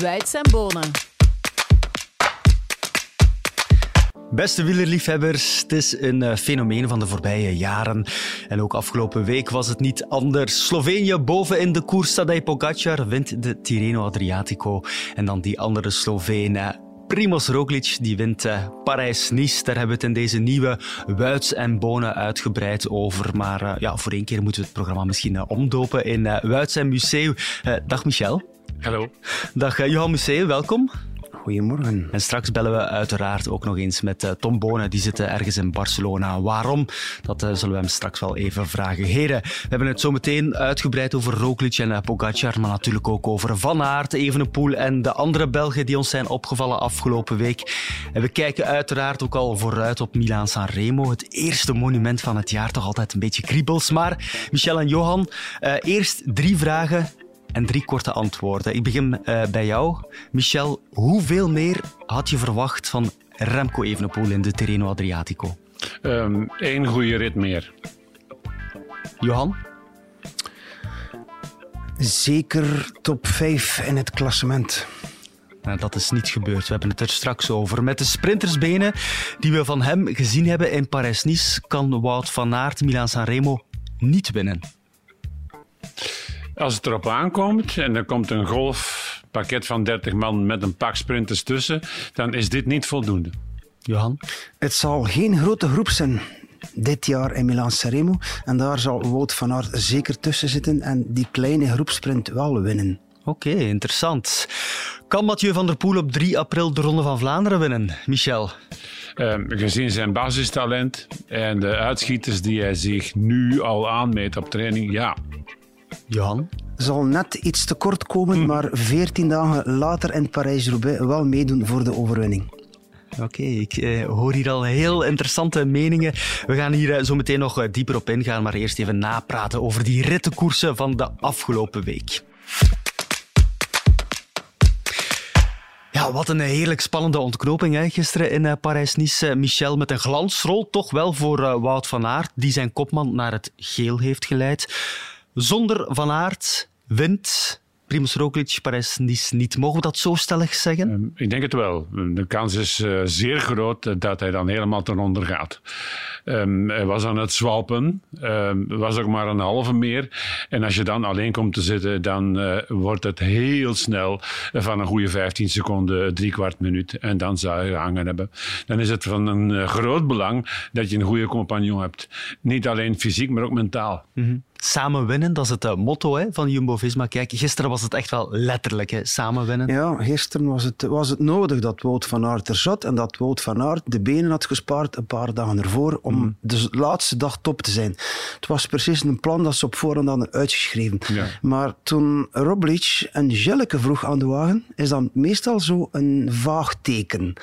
Wuits en Bonen. Beste wielerliefhebbers, het is een eh, fenomeen van de voorbije jaren. En ook afgelopen week was het niet anders. Slovenië boven in de koers, Tadej Pogacar wint de Tirreno Adriatico. En dan die andere Sloveen, eh, Primoz Roglic, die wint uh, Parijs-Nice. Daar hebben we het in deze nieuwe Wuits en Bonen uitgebreid over. Maar ja, voor één keer moeten we het programma misschien omdopen in Wuits en Museum. dag Michel. Hallo. Dag Johan Museum, welkom. Goedemorgen. En straks bellen we uiteraard ook nog eens met uh, Tom Bonen. Die zit ergens in Barcelona. Waarom? Dat uh, zullen we hem straks wel even vragen. Heren, we hebben het zo meteen uitgebreid over Roglic en uh, Pogacar, maar natuurlijk ook over Van Aert, Evenepoel en de andere Belgen die ons zijn opgevallen afgelopen week. En we kijken uiteraard ook al vooruit op Milaan-San Remo. Het eerste monument van het jaar. Toch altijd een beetje kriebels. Maar Michel en Johan, eerst drie vragen en drie korte antwoorden. Ik begin uh, bij jou. Michel, hoeveel meer had je verwacht van Remco Evenepoel in de Terreno Adriatico? Eén ehm, goede rit meer. Johan? Zeker top 5 in het klassement. Nou, dat is niet gebeurd. We hebben het er straks over. Met de sprintersbenen die we van hem gezien hebben in Parijs-Nice kan Wout van Aert Milan-San Remo niet winnen. Als het erop aankomt en er komt een golfpakket van 30 man met een pak sprinters tussen, dan is dit niet voldoende. Johan? Het zal geen grote groep zijn dit jaar in Milan Sanremo. En daar zal Wout van Aert zeker tussen zitten en die kleine groepsprint wel winnen. Oké, interessant. Kan Mathieu van der Poel op 3 april de Ronde van Vlaanderen winnen, Michel? Uh, gezien zijn basistalent en de uitschieters die hij zich nu al aanmeet op training, ja, Johan? Zal net iets te kort komen, hm. maar 14 dagen later in Parijs-Roubaix wel meedoen voor de overwinning. Oké, ik eh, hoor hier al heel interessante meningen. We gaan hier eh, zo meteen nog eh, dieper op ingaan, maar eerst even napraten over die rittenkoersen van de afgelopen week. Ja, wat een heerlijk spannende ontknoping hè, gisteren in uh, Parijs-Nice. Michel met een glansrol, toch wel voor uh, Wout van Aert, die zijn kopman naar het geel heeft geleid. Zonder Van Aert wint Primoz Roglic Parijs-Nice niet. Mogen we dat zo stellig zeggen? Ehm, ik denk het wel. De kans is uh, zeer groot dat hij dan helemaal ten onder gaat. Um, hij was aan het zwalpen. Um, was ook maar een halve meer. En als je dan alleen komt te zitten, dan uh, wordt het heel snel van een goede 15 seconden, drie kwart minuut. En dan zou je hangen hebben. Dan is het van een groot belang dat je een goede compagnon hebt. Niet alleen fysiek, maar ook mentaal. Mm -hmm. Samen winnen, dat is het motto hè, van Jumbo-Visma. Kijk, gisteren was het echt wel letterlijk, hè, samen winnen. Ja, gisteren was het, was het nodig dat Wout van Aert er zat en dat Wout van Aert de benen had gespaard een paar dagen ervoor om mm. de laatste dag top te zijn. Het was precies een plan dat ze op voorhand hadden uitgeschreven. Ja. Maar toen Roglic en Jelleke vroeg aan de wagen, is dan meestal zo een vaag teken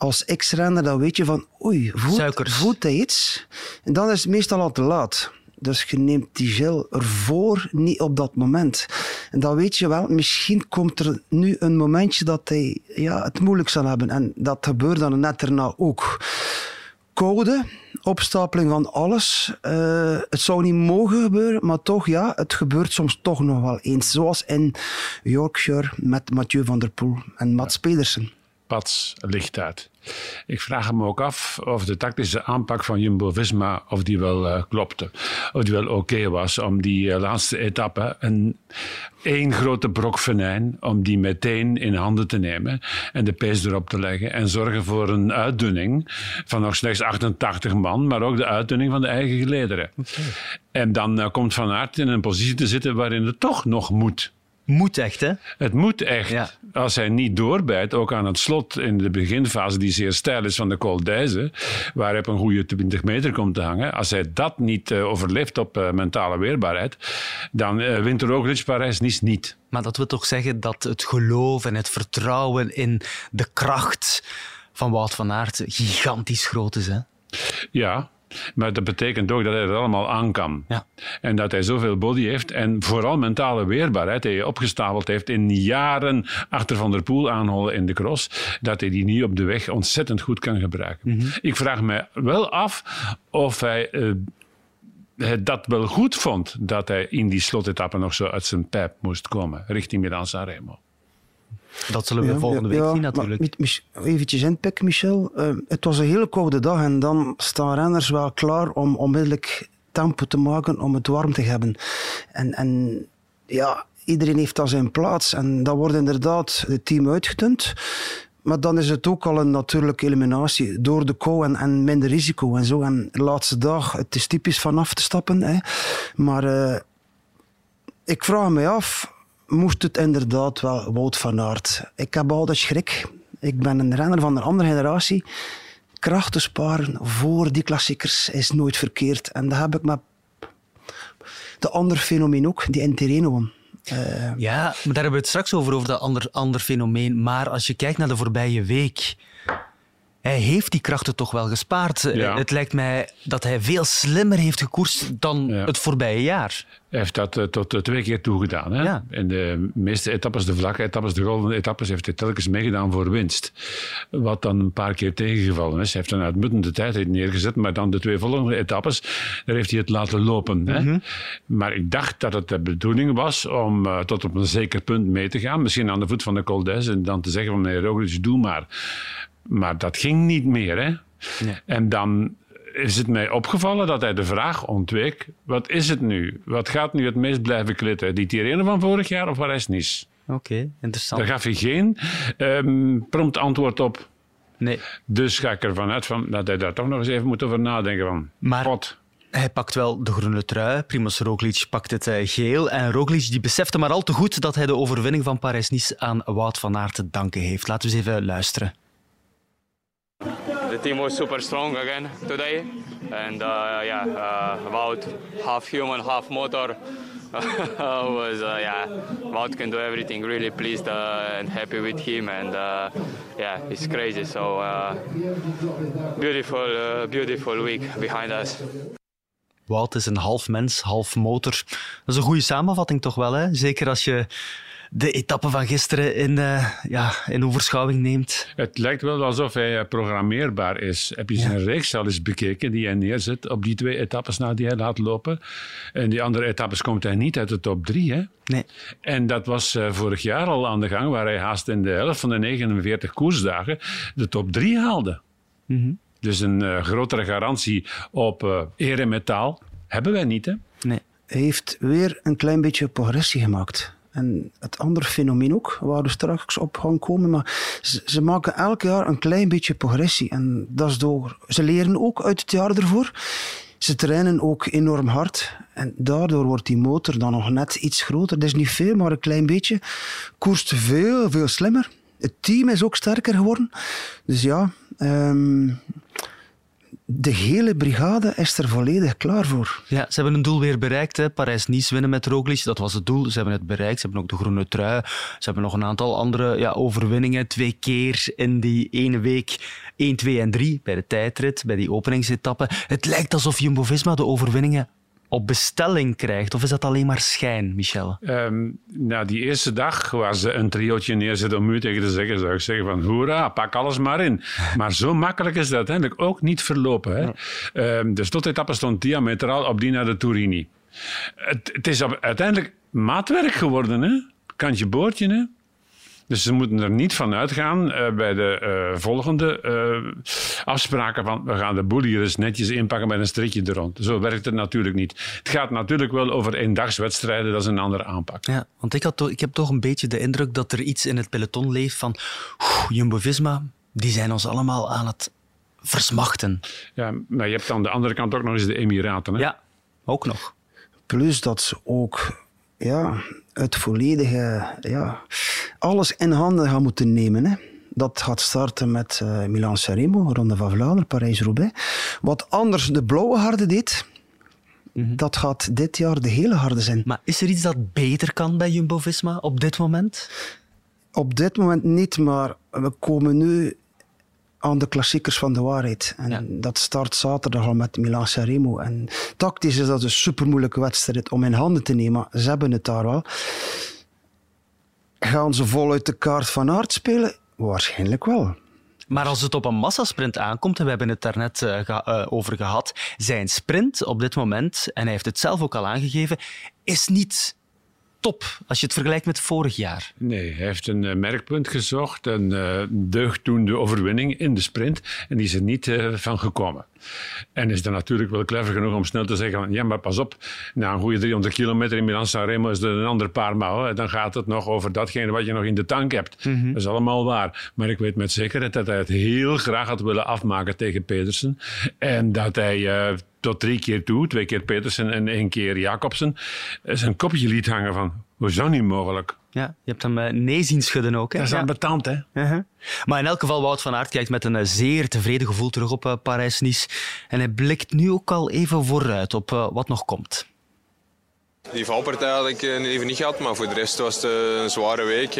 als ex-renner, dan weet je van, oei, voelt, voelt hij iets? En dan is het meestal al te laat. Dus je neemt die gel ervoor, niet op dat moment. En dan weet je wel, misschien komt er nu een momentje dat hij ja, het moeilijk zal hebben. En dat gebeurt dan net daarna ook. Code, opstapeling van alles. Uh, het zou niet mogen gebeuren, maar toch, ja, het gebeurt soms toch nog wel eens. Zoals in Yorkshire met Mathieu van der Poel en Mats Pedersen. Pats ligt uit. Ik vraag me ook af of de tactische aanpak van Jumbo-Visma of die wel uh, klopte. Of die wel oké was om die uh, laatste etappe een één grote brok venijn om die meteen in handen te nemen en de pees erop te leggen en zorgen voor een uitdunning van nog slechts 88 man, maar ook de uitdunning van de eigen gelederen. Okay. En dan uh, komt Van Aert in een positie te zitten waarin het toch nog moet moet echt, hè? Het moet echt. Als hij niet doorbijt, ook aan het slot in de beginfase, die zeer stijl is van de Col d'Aise, waar hij op een goede 20 meter komt te hangen. Als hij dat niet uh, overleeft op uh, mentale weerbaarheid, dan uh, wint er ook Rich Parijs niet, niet. Maar dat wil toch zeggen dat het geloof en het vertrouwen in de kracht van Wout van Aert gigantisch groot is, hè? Ja, maar dat betekent ook dat hij er allemaal aan kan. Ja. En dat hij zoveel body heeft en vooral mentale weerbaarheid die hij opgestapeld heeft in jaren achter Van der Poel aanholen in de cross, dat hij die nu op de weg ontzettend goed kan gebruiken. Mhm. Ik vraag me wel af of hij uh, dat wel goed vond dat hij in die slotetappe nog zo uit zijn pijp moest komen richting Milan Sanremo. Dat zullen we volgende week zien natuurlijk. Eventjes inpikken, Michel. Uh, het was een hele koude dag en dan staan renners wel klaar om onmiddellijk tempo te maken om het warm te hebben. En, en ja, iedereen heeft daar zijn plaats. En dan wordt inderdaad het team uitgedund. Maar dan is het ook al een natuurlijke eliminatie door de kou en, en minder risico en zo. En de laatste dag, het is typisch vanaf te stappen. Hè. Maar uh, ik vraag me af, moest het inderdaad wel Wout van Aert? Ik heb altijd schrik. Ik ben een renner van een andere generatie. Krachten sparen voor die klassiekers is nooit verkeerd. En dat heb ik met de andere fenomeen ook, die in uh, ja, maar daar hebben we het straks over, over dat ander, ander fenomeen. Maar als je kijkt naar de voorbije week, hij heeft die krachten toch wel gespaard. Het lijkt mij dat hij veel slimmer heeft gekoerst dan het voorbije jaar. Hij heeft dat uh, tot uh, twee keer toegedaan. Hè? Ja. In de meeste etappes, de vlakke etappes, de golvende etappes, heeft hij telkens meegedaan voor winst. Wat dan een paar keer tegengevallen is. Hij heeft een uitmuntende tijd neergezet, maar dan de twee volgende etappes, daar heeft hij het laten lopen. Hè? Mhm. Maar ik dacht dat het de bedoeling was om uh, tot op een zeker punt mee te gaan. Misschien aan de voet van de Col en dan te zeggen van meneer Roglic, doe maar. Maar dat ging niet meer. Hè? En dan is het mij opgevallen dat hij de vraag ontweek: wat is het nu? Wat gaat nu het meest blijven klitten? Die Tirreno van vorig jaar of Parijs-Nice? Oké, interessant. Daar gaf hij geen um, prompt antwoord op. Nee. Dus ga ik ervan uit van, dat hij daar toch nog eens even moet over nadenken. Van, maar hij pakt wel de groene trui. Primoz Roglic pakt het uh, geel. En Roglic die besefte maar al te goed dat hij de overwinning van Parijs-Nice aan Wout van Aert te danken heeft. Laten we eens even luisteren. The team was super strong again today, and uh, yeah, uh, Wout half human, half motor. was uh, yeah, Wout can do everything. Really pleased uh, and happy with him, and uh, yeah, it's crazy. So uh, beautiful, uh, beautiful week behind us. Wout is een half mens, half motor. Dat is een goede samenvatting toch wel, hè? Zeker als je de etappe van gisteren in, uh, ja, in overschouwing neemt. Het lijkt wel alsof hij eh, programmeerbaar is. Heb je zijn reeks al eens bekeken die hij neerzet op die twee etappes na die hij laat lopen? En die andere etappes komt hij niet uit de top drie. Hè? Nee. En dat was uh, vorig jaar al aan de gang, waar hij haast in de helft van de 49 koersdagen de top drie haalde. Mm Dus een uh, grotere garantie op uh, eer en metaal hebben wij niet. Hè? Nee. Hij heeft weer een klein beetje progressie gemaakt. En het andere fenomeen ook, waar we straks op gaan komen, maar ze, maken elk jaar een klein beetje progressie. En dat is door. Ze leren ook uit het jaar ervoor. Ze trainen ook enorm hard. En daardoor wordt die motor dan nog net iets groter. Dat is niet veel, maar een klein beetje. Koerst veel, veel slimmer. Het team is ook sterker geworden. Dus ja, um, de hele brigade is er volledig klaar voor. Ja, ze hebben een doel weer bereikt. Parijs-Nice winnen met Roglic, dat was het doel. Ze hebben het bereikt. Ze hebben ook de groene trui. Ze hebben nog een aantal andere ja, overwinningen. Twee keer in die ene week. 1, 2 en 3 bij de tijdrit, bij die openingsetappe. Het lijkt alsof Jumbo-Visma de overwinningen op bestelling krijgt? Of is dat alleen maar schijn, Michel? Um, nou, die eerste dag waar ze een triootje neerzetten om u tegen te zeggen, zou ik zeggen van hoera, pak alles maar in. Maar zo makkelijk is dat uiteindelijk ook niet verlopen. Hè? Ja. Um, de slotetappe stond diametraal op die naar de Turini. Het, het is uiteindelijk maatwerk geworden, hè? Kantje boordje, hè? Dus ze moeten er niet van uitgaan uh, bij de uh, volgende uh, afspraken van we gaan de boel hier eens netjes inpakken met een strikje er rond. Zo werkt het natuurlijk niet. Het gaat natuurlijk wel over eendagswedstrijden, dat is een andere aanpak. Ja, want ik, had to, ik heb toch een beetje de indruk dat er iets in het peloton leeft van Jumbo-Visma, die zijn ons allemaal aan het versmachten. Ja, maar je hebt aan de andere kant ook nog eens de Emiraten. Hè? Ja, ook nog. Plus dat ze ook ja, het volledige, ja, alles in handen gaan moeten nemen. Hè. Dat gaat starten met uh, Milan Sanremo, Ronde van Vlaanderen, Parijs-Roubaix. Wat anders de blauwe harde deed, mm dat gaat dit jaar de hele harde zijn. Maar is er iets dat beter kan bij Jumbo-Visma op dit moment? Op dit moment niet, maar we komen nu aan de klassiekers van de waarheid. En dat start zaterdag al met Milan Sanremo. En tactisch is dat een super moeilijke wedstrijd om in handen te nemen. Ze hebben het daar wel. Gaan ze voluit de kaart van aard spelen? Waarschijnlijk wel. Maar als het op een massasprint aankomt, en we hebben het daarnet uh, ge uh, over gehad, zijn sprint op dit moment, en hij heeft het zelf ook al aangegeven, is niet top als je het vergelijkt met vorig jaar? Nee, hij heeft een merkpunt gezocht, een uh, deugddoende overwinning in de sprint. En die is er niet van gekomen. En is dan natuurlijk wel clever genoeg om snel te zeggen: ja, maar pas op, na een goede 300 kilometer in Milan-San Remo is er een ander paar mouwen. Dan gaat het nog over datgene wat je nog in de tank hebt. Mhm. Dat is allemaal waar. Maar ik weet met zekerheid dat hij het heel graag had willen afmaken tegen Pedersen. En dat hij uh, tot drie keer toe, twee keer Petersen en één keer Jacobsen, zijn kopje liet hangen van, hoe is dat niet mogelijk? Ja, je hebt hem uh, nee zien schudden ook. Hè? Dat is ja. ambetant, hè? Uh -huh. Maar in elk geval, Wout van Aert kijkt met een uh, zeer tevreden gevoel terug op uh, Parijs-Nice. En hij blikt nu ook al even vooruit op wat nog komt. Die valpartij had ik even niet gehad, maar voor de rest was het een zware week.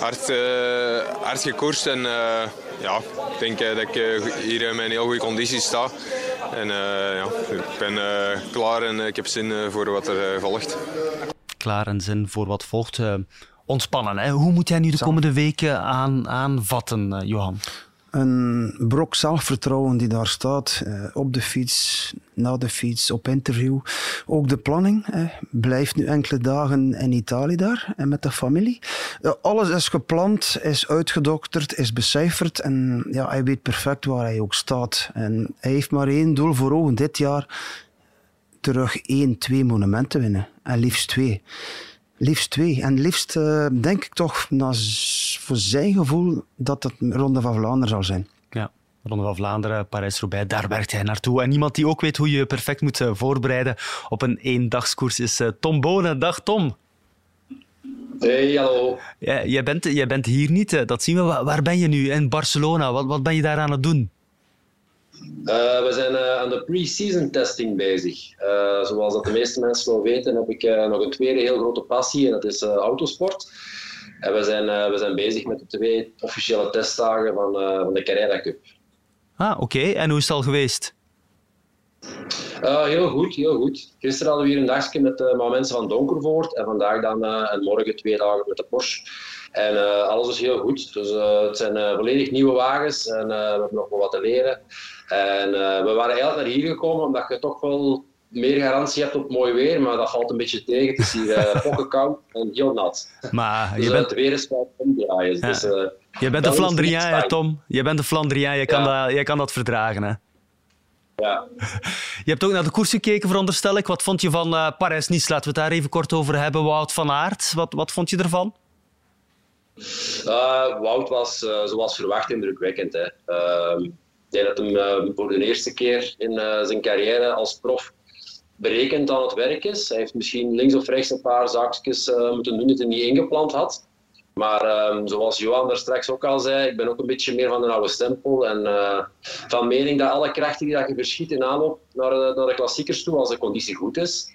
hard, hard gekoerst en ja, ik denk dat ik hier in een heel goede conditie sta. En ja, ik ben klaar en ik heb zin voor wat er volgt klaar en zin voor wat volgt. Uh, ontspannen. Hè? Hoe moet jij nu de komende weken aan, aanvatten, uh, Johan? Een brok zelfvertrouwen die daar staat, uh, op de fiets, na de fiets, op interview. Ook de planning. Hè. Blijft nu enkele dagen in Italië daar en met de familie. alles is gepland, is uitgedokterd, is becijferd. En ja, hij weet perfect waar hij ook staat. En hij heeft maar één doel voor ogen dit jaar terug één, twee monumenten winnen. En liefst twee. Liefst twee. En liefst uh, denk ik toch, na, voor zijn gevoel, dat het Ronde van Vlaanderen zal zijn. Ja. Ronde van Vlaanderen, Parijs-Roubaix, daar werkt hij naartoe. En iemand die ook weet hoe je perfect moet uh, voorbereiden op een eendagskoers is uh, Tom Bonen. Dag Tom. Hey, hallo. Ja, jij, bent, jij bent hier niet, dat zien we. Waar ben je nu? In Barcelona. Wat, wat ben je daar aan het doen? Uh, we zijn uh, aan de pre-season testing bezig. Uh, zoals dat de meeste mensen wel weten, heb ik nog een tweede heel grote passie en dat is autosport. En we zijn, we zijn bezig met de twee officiële testdagen van, van de Carrera Cup. Ah, oké. En hoe is het al geweest? heel goed, heel goed. Gisteren hadden we hier een dagje met uh, mensen van Donkervoort en vandaag dan en morgen twee dagen met de Porsche. En alles is heel goed. Dus het zijn volledig nieuwe wagens en we hebben nog wel wat te leren. En uh, we waren eigenlijk naar hier gekomen omdat je toch wel meer garantie hebt op mooi weer, maar dat valt een beetje tegen. Het is hier uh, koud en heel nat. Maar dus, je bent... het weer is wel omdraaien. Dus, uh, je bent een Flandriaan, Tom. Je bent een Flandriaan, je, kan dat, je kan dat verdragen. Hè? Ja. Je hebt ook naar de koers gekeken, veronderstel ik. Wat vond je van uh, Parijs-Nice? Laten we het daar even kort over hebben. Wout van Aert, wat, wat vond je ervan? Wout was, zoals verwacht, indrukwekkend. Hè. Dat hem eh, voor de eerste keer in eh, zijn carrière als prof berekend aan het werk is. Hij heeft misschien links of rechts een paar zaakjes uh, moeten doen die hij niet ingepland had. Maar um, zoals Johan daar straks ook al zei, ik ben ook een beetje meer van de oude stempel. En uh, van mening dat alle krachten die dat je verschiet in aanloop naar, de, naar de klassiekers toe, als de conditie goed is,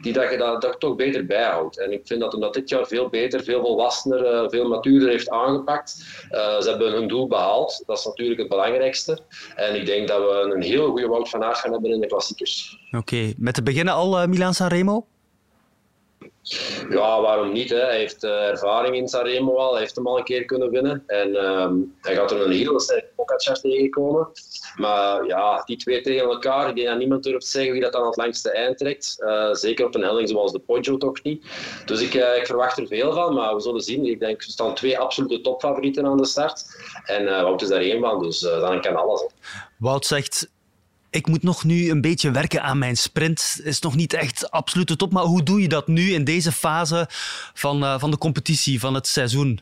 die dat je dat, toch beter bijhoudt. En ik vind dat hem dat dit jaar veel beter, veel volwassener, uh, veel matuurder heeft aangepakt. Ze hebben hun doel behaald. Dat is natuurlijk het belangrijkste. En ik denk dat we een heel goede Wout van Aert gaan hebben in de klassiekers. Oké, met te beginnen al Milan Sanremo? Ja, waarom niet? Hè? Hij heeft uh, ervaring in Sanremo al, hij heeft hem al een keer kunnen winnen. En um, hij gaat er een hele sterke Pogacar tegenkomen. Maar ja, die twee tegen elkaar, ik denk dat niemand durft zeggen wie dat dan het langste eind trekt. Uh, zeker op een helling zoals de Poggio toch niet. Dus ik, uh, ik, verwacht er veel van, maar we zullen zien. Ik denk, er staan twee absolute topfavorieten aan de start. En Wout is daar één van, dus dan kan alles. Wout zegt, ik moet nog nu een beetje werken aan mijn sprint. Is nog niet echt absolute top. Maar hoe doe je dat nu in deze fase van, uh, van de competitie, van het seizoen?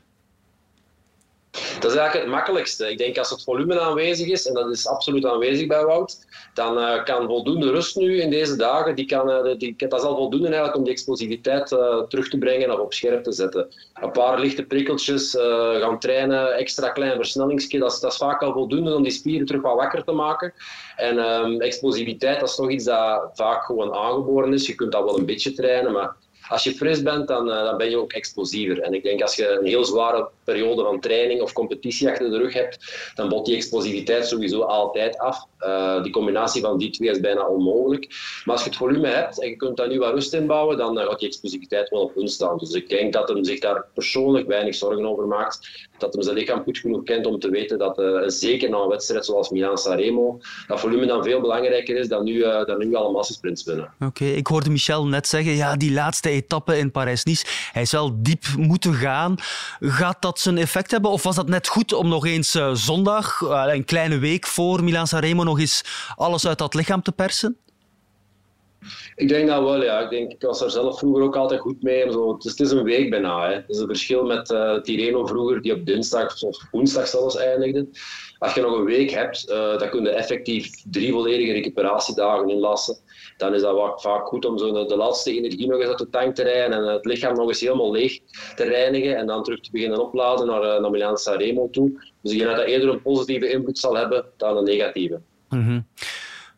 Dat is eigenlijk het makkelijkste. Ik denk als het volume aanwezig is, en dat is absoluut aanwezig bij Wout, dan uh, kan voldoende rust nu in deze dagen, die kan, uh, die, dat is al voldoende eigenlijk om die explosiviteit uh, terug te brengen of op scherp te zetten. Een paar lichte prikkeltjes, gaan trainen, extra klein versnellingsje, dat dat is vaak al voldoende om die spieren terug wat wakker te maken. En um, explosiviteit, dat is toch iets dat vaak gewoon aangeboren is. Je kunt dat wel een beetje trainen, maar als je fris bent, dan, uh, dan ben je ook explosiever. En ik denk als je een heel zware periode van training of competitie achter de rug hebt, dan bot die explosiviteit sowieso altijd af. Uh, die combinatie van die twee is bijna onmogelijk. Maar als je het volume hebt en je kunt daar nu wat rust in bouwen, dan uh, gaat die explosiviteit wel op hun staan. Dus ik denk dat hem zich daar persoonlijk weinig zorgen over maakt. Dat hem zijn lichaam goed genoeg kent om te weten dat, zeker na een wedstrijd zoals Milan-Sanremo, dat volume dan veel belangrijker is dan nu, dan nu alle massasprints winnen. Oké, ik hoorde Michel net zeggen, ja, die laatste etappe in Parijs-Nice. Hij wel diep moeten gaan. Gaat dat zijn effect hebben? Of was dat net goed om nog eens uh, zondag, uh, een kleine week voor Milan-Sanremo, nog eens alles uit dat lichaam te persen? Ik denk dat wel, ja. Ik, denk, ik was daar zelf vroeger ook altijd goed mee. Zo. Het, is, een week bijna. Hè. Het is een verschil met uh, vroeger, die op dinsdag of woensdag zelfs eindigde. Als je nog een week hebt, dan kun je effectief drie volledige recuperatiedagen inlassen. Dan is dat vaak goed om zo de, laatste energie nog eens uit de tank te rijden en het lichaam nog eens helemaal leeg te reinigen en dan terug te beginnen opladen naar, uh, naar Milan Sanremo toe. Dus ik denk dat dat eerder een positieve invloed zal hebben dan een negatieve. -hmm.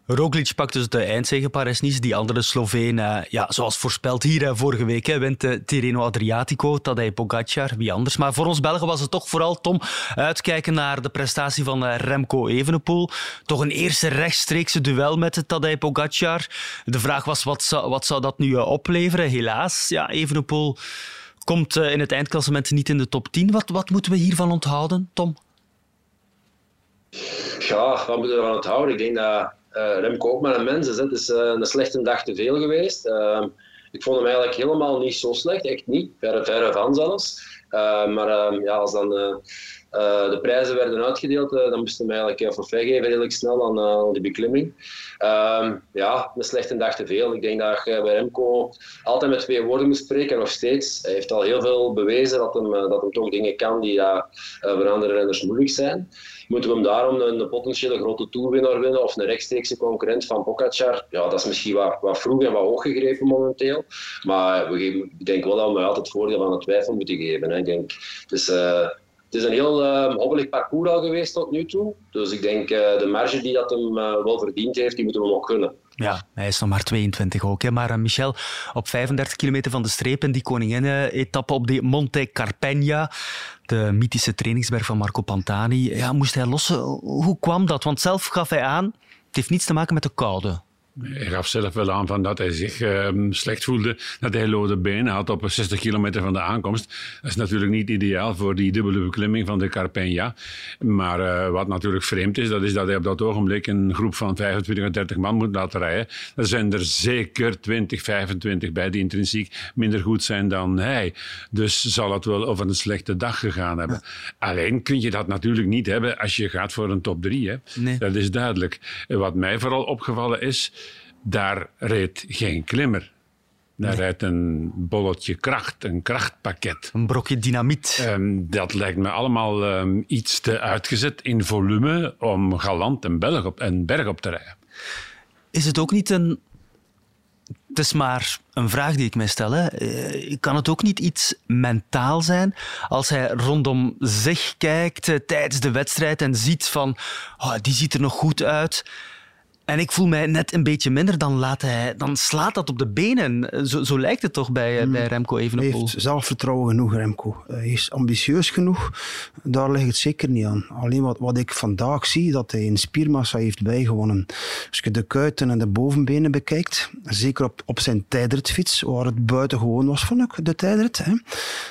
Roglic pakt dus de eindzege Parijs-Nice. Die andere Sloveen, uh, ja, zoals voorspeld hier uh, vorige week, wint uh, Tirreno Adriatico, Tadej Pogacar, wie anders. Maar voor ons Belgen was het toch vooral, Tom, uitkijken naar de prestatie van Remco Evenepoel. Toch een eerste rechtstreekse duel met Tadej Pogacar. De vraag was, wat zou, wat zou dat nu opleveren? Helaas, ja, Evenepoel komt in het eindklassement niet in de top 10. Wat, wat moeten we hiervan onthouden, Tom? Ja, wat moeten we ervan onthouden? Ik denk dat uh, Remco ook maar een mens is. Het is uh, een slechte dag te veel geweest. Uh, ik vond hem eigenlijk helemaal niet zo slecht, echt niet. Verre, van zelfs. maar ja, als dan de prijzen werden uitgedeeld, dan moesten we eigenlijk forfait geven redelijk snel aan, die beklimming. ja, een slechte dag te veel. Ik denk dat je bij Remco altijd met twee woorden moet spreken, nog steeds. Hij heeft al heel veel bewezen dat hem, dat toch dingen kan die voor andere renners moeilijk zijn moeten we hem daarom een, potentiële grote toerwinnaar winnen of een rechtstreekse concurrent van Pogacar? Ja, dat is misschien wat, wat vroeg en wat hoog gegrepen momenteel. Maar we ik denk wel dat we altijd het voordeel van de twijfel moeten geven. Hè. Ik denk, dus, uh, het is een heel uh, hobbelig parcours al geweest tot nu toe. Dus ik denk uh, de marge die dat hem wel verdiend heeft, die moeten we nog gunnen. Ja, hij is nog maar 22 ook. Hè. Maar uh, Michel, op 35 kilometer van de streep in die koninginnen-etappe op de Monte Carpegna, de mythische trainingsberg van Marco Pantani, ja, moest hij lossen. Hoe kwam dat? Want zelf gaf hij aan, het heeft niets te maken met de koude. Hij gaf zelf wel aan van dat hij zich um, slecht voelde, dat hij lode benen had op 60 kilometer van de aankomst. Dat is natuurlijk niet ideaal voor die dubbele beklimming van de Carpegna. Maar uh, wat natuurlijk vreemd is, dat is dat hij op dat ogenblik een groep van 25 of 30 man moet laten rijden. Er zijn er zeker 20, 25 bij die intrinsiek minder goed zijn dan hij. Dus zal het wel over een slechte dag gegaan hebben. Alleen kun je dat natuurlijk niet hebben als je gaat voor een top 3. Hè? Nee. Dat is duidelijk. Wat mij vooral opgevallen is daar reed geen klimmer. Daar nee. rijdt een bolletje kracht, een krachtpakket. Een brokje dynamiet. Um, dat lijkt me allemaal um, iets te uitgezet in volume om galant een, berg op, een berg op te rijden. Is het ook niet een... Het is maar een vraag die ik mij stel. Hè. Kan het ook niet iets mentaal zijn als hij rondom zich kijkt uh, tijdens de wedstrijd en ziet van oh, die ziet er nog goed uit en ik voel mij net een beetje minder, dan, laat hij, dan slaat dat op de benen. Zo, zo lijkt het toch bij, mm. bij Remco Evenepoel. Hij heeft zelfvertrouwen genoeg, Remco. Hij is ambitieus genoeg. Daar ligt het zeker niet aan. Alleen wat, wat ik vandaag zie, dat hij in spiermassa heeft bijgewonnen. Als je de kuiten en de bovenbenen bekijkt, zeker op, op zijn tijdritfiets, waar het buitengewoon was, vond ik, de tijdrit. Hè,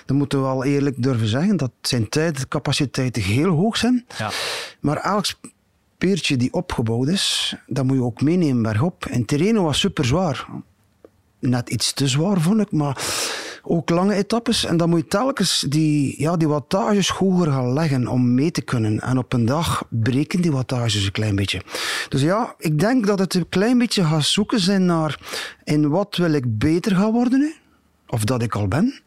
dan moeten we wel eerlijk durven zeggen dat zijn tijdcapaciteiten heel hoog zijn. Ja. Maar elk peertje die opgebouwd is, dat moet je ook meenemen bergop. En Terreno was super zwaar. Net iets te zwaar, vond ik, maar ook lange etappes. En dan moet je telkens die, ja, die wattages hoger gaan leggen om mee te kunnen. En op een dag breken die wattages een klein beetje. Dus ja, ik denk dat het een klein beetje gaat zoeken zijn naar in wat wil ik beter gaan worden nu? Of dat ik al ben?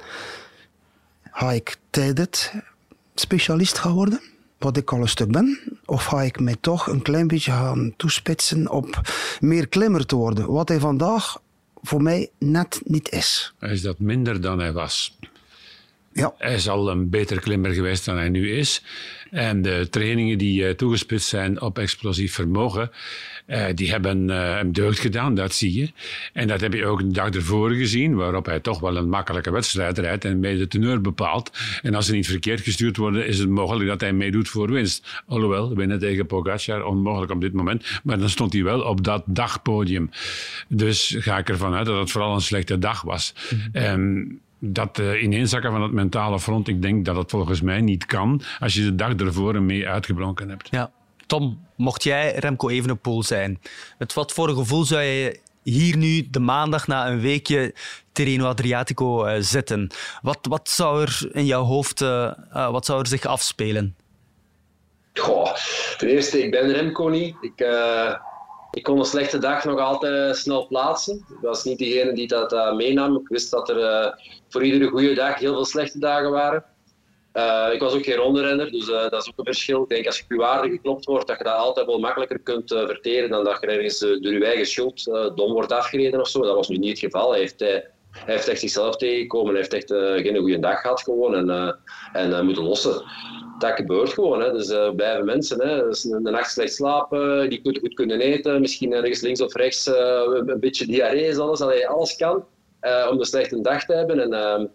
Ga ik tijdens specialist gaan worden? Wat ik al een stuk ben? Of ga ik mij toch een klein beetje gaan toespitsen op meer klimmer te worden? Wat hij vandaag voor mij net niet is. Is dat minder dan hij was. Ja. Hij is al een beter klimmer geweest dan hij nu is. En de trainingen die uh, toegespitst zijn op explosief vermogen, uh, die hebben uh, hem deugd gedaan, dat zie je. En dat heb je ook een dag ervoor gezien, waarop hij toch wel een makkelijke wedstrijd rijdt en mee de teneur bepaalt. En als ze niet verkeerd gestuurd worden, is het mogelijk dat hij meedoet voor winst. Alhoewel, winnen tegen Pogacar, onmogelijk op dit moment. Maar dan stond hij wel op dat dagpodium. Dus ga ik ervan uit dat het vooral een slechte dag was. Mm -hmm dat uh, ineenzakken van het mentale front, ik denk dat het volgens mij niet kan als je de dag ervoor mee uitgeblonken hebt. Ja. Tom, mocht jij Remco Evenepoel zijn, met wat voor gevoel zou je hier nu de maandag na een weekje Terreno Adriatico uh, zitten. Wat, wat zou er in jouw hoofd uh, uh, wat zou er zich afspelen? Goh, ten eerste, ik ben Remco niet. Ik, ik kon een slechte dag nog altijd snel plaatsen. Ik was niet degene die dat meenam. Ik wist dat er voor iedere goede dag heel veel slechte dagen waren. Ik was ook geen rondrenner, dus dat is ook een verschil. Ik denk als je je waarde geklopt wordt, dat je dat altijd wel makkelijker kunt verteren dan dat je ergens door je eigen schuld dom wordt afgereden of zo. Dat was nu niet het geval. Hij heeft, hij heeft echt zichzelf tegengekomen. Hij heeft echt geen goede dag gehad gewoon en, en moeten lossen. Dat gebeurt gewoon. Hè. Dus blijven mensen. Hè. Dus een, nacht slecht slapen, die goed, goed kunnen eten, misschien ergens links of rechts een beetje diarree, alles. Allee, alles kan om een slechte dag te hebben. En, ehm,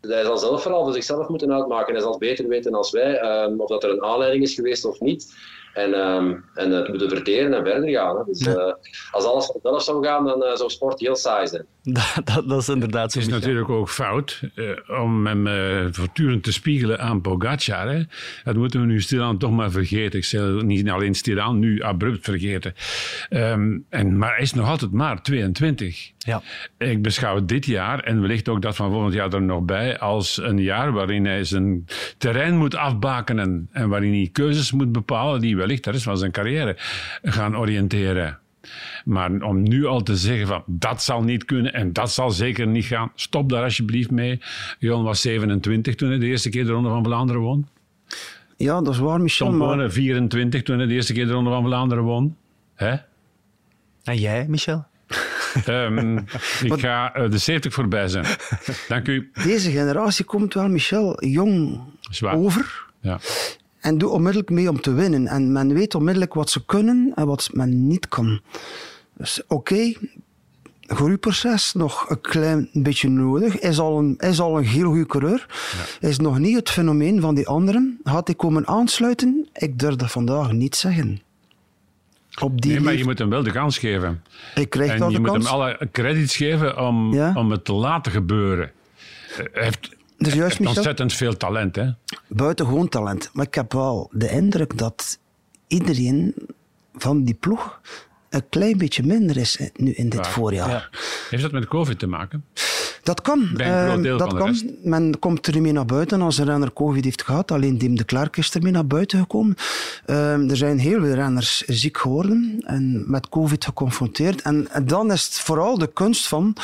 hij zal zelf vooral voor zichzelf moeten uitmaken. Hij zal beter weten als wij um, of dat er een aanleiding is geweest of niet. En, um, en het moeten verteren en verder gaan. Hè. Dus ja. uh, als alles vanzelf zou gaan, dan uh, zou sport heel saai zijn. Dat, dat, dat is inderdaad zo. Het is natuurlijk ook fout uh, om hem voortdurend te spiegelen aan Pogacar. Hè. Dat moeten we nu stilaan toch maar vergeten. Ik zeg niet alleen stilaan, nu abrupt vergeten. Um, en, maar hij is nog altijd maar 22. Ja. Ik beschouw dit jaar, en wellicht ook dat van volgend jaar er nog bij, als een jaar waarin hij zijn terrein moet afbakenen en waarin hij keuzes moet bepalen die wellicht de rest van zijn carrière gaan oriënteren. Maar om nu al te zeggen van dat zal niet kunnen en dat zal zeker niet gaan, stop daar alsjeblieft mee. Jon was 27 toen hij de eerste keer de Ronde van Vlaanderen won. Ja, dat is waar, Michel. Tom maar... 24 toen hij de eerste keer de Ronde van Vlaanderen won. Hè? En jij, Michel? um, ik ga uh, de 70 voorbij zijn. Dank u. Deze generatie komt wel, Michel, jong Zwaar. over. Ja. En doet onmiddellijk mee om te winnen. En men weet onmiddellijk wat ze kunnen en wat men niet kan. Dus oké, okay, groeiproces nog een klein beetje nodig. Is al een, is al een heel goede coureur. Ja. Is nog niet het fenomeen van die anderen. Had hij komen aansluiten? Ik durf dat vandaag niet zeggen. Op die nee, maar je moet hem wel de kans geven. Ik krijg en dat je moet kans. hem alle credits geven om, Ja. om het te laten gebeuren. Hij heeft, Dus juist, Michel, ontzettend veel talent. Hè? buitengewoon talent. Maar ik heb wel de indruk dat iedereen van die ploeg een klein beetje minder is nu in dit voorjaar. Ja. Heeft dat met COVID te maken? Dat kan. Eh, dat kan. Men komt er mee naar buiten als een renner COVID heeft gehad. Alleen Dim de Klerk is er mee naar buiten gekomen. Eh, er zijn heel veel renners ziek geworden en met COVID geconfronteerd. En, en dan is het vooral de kunst van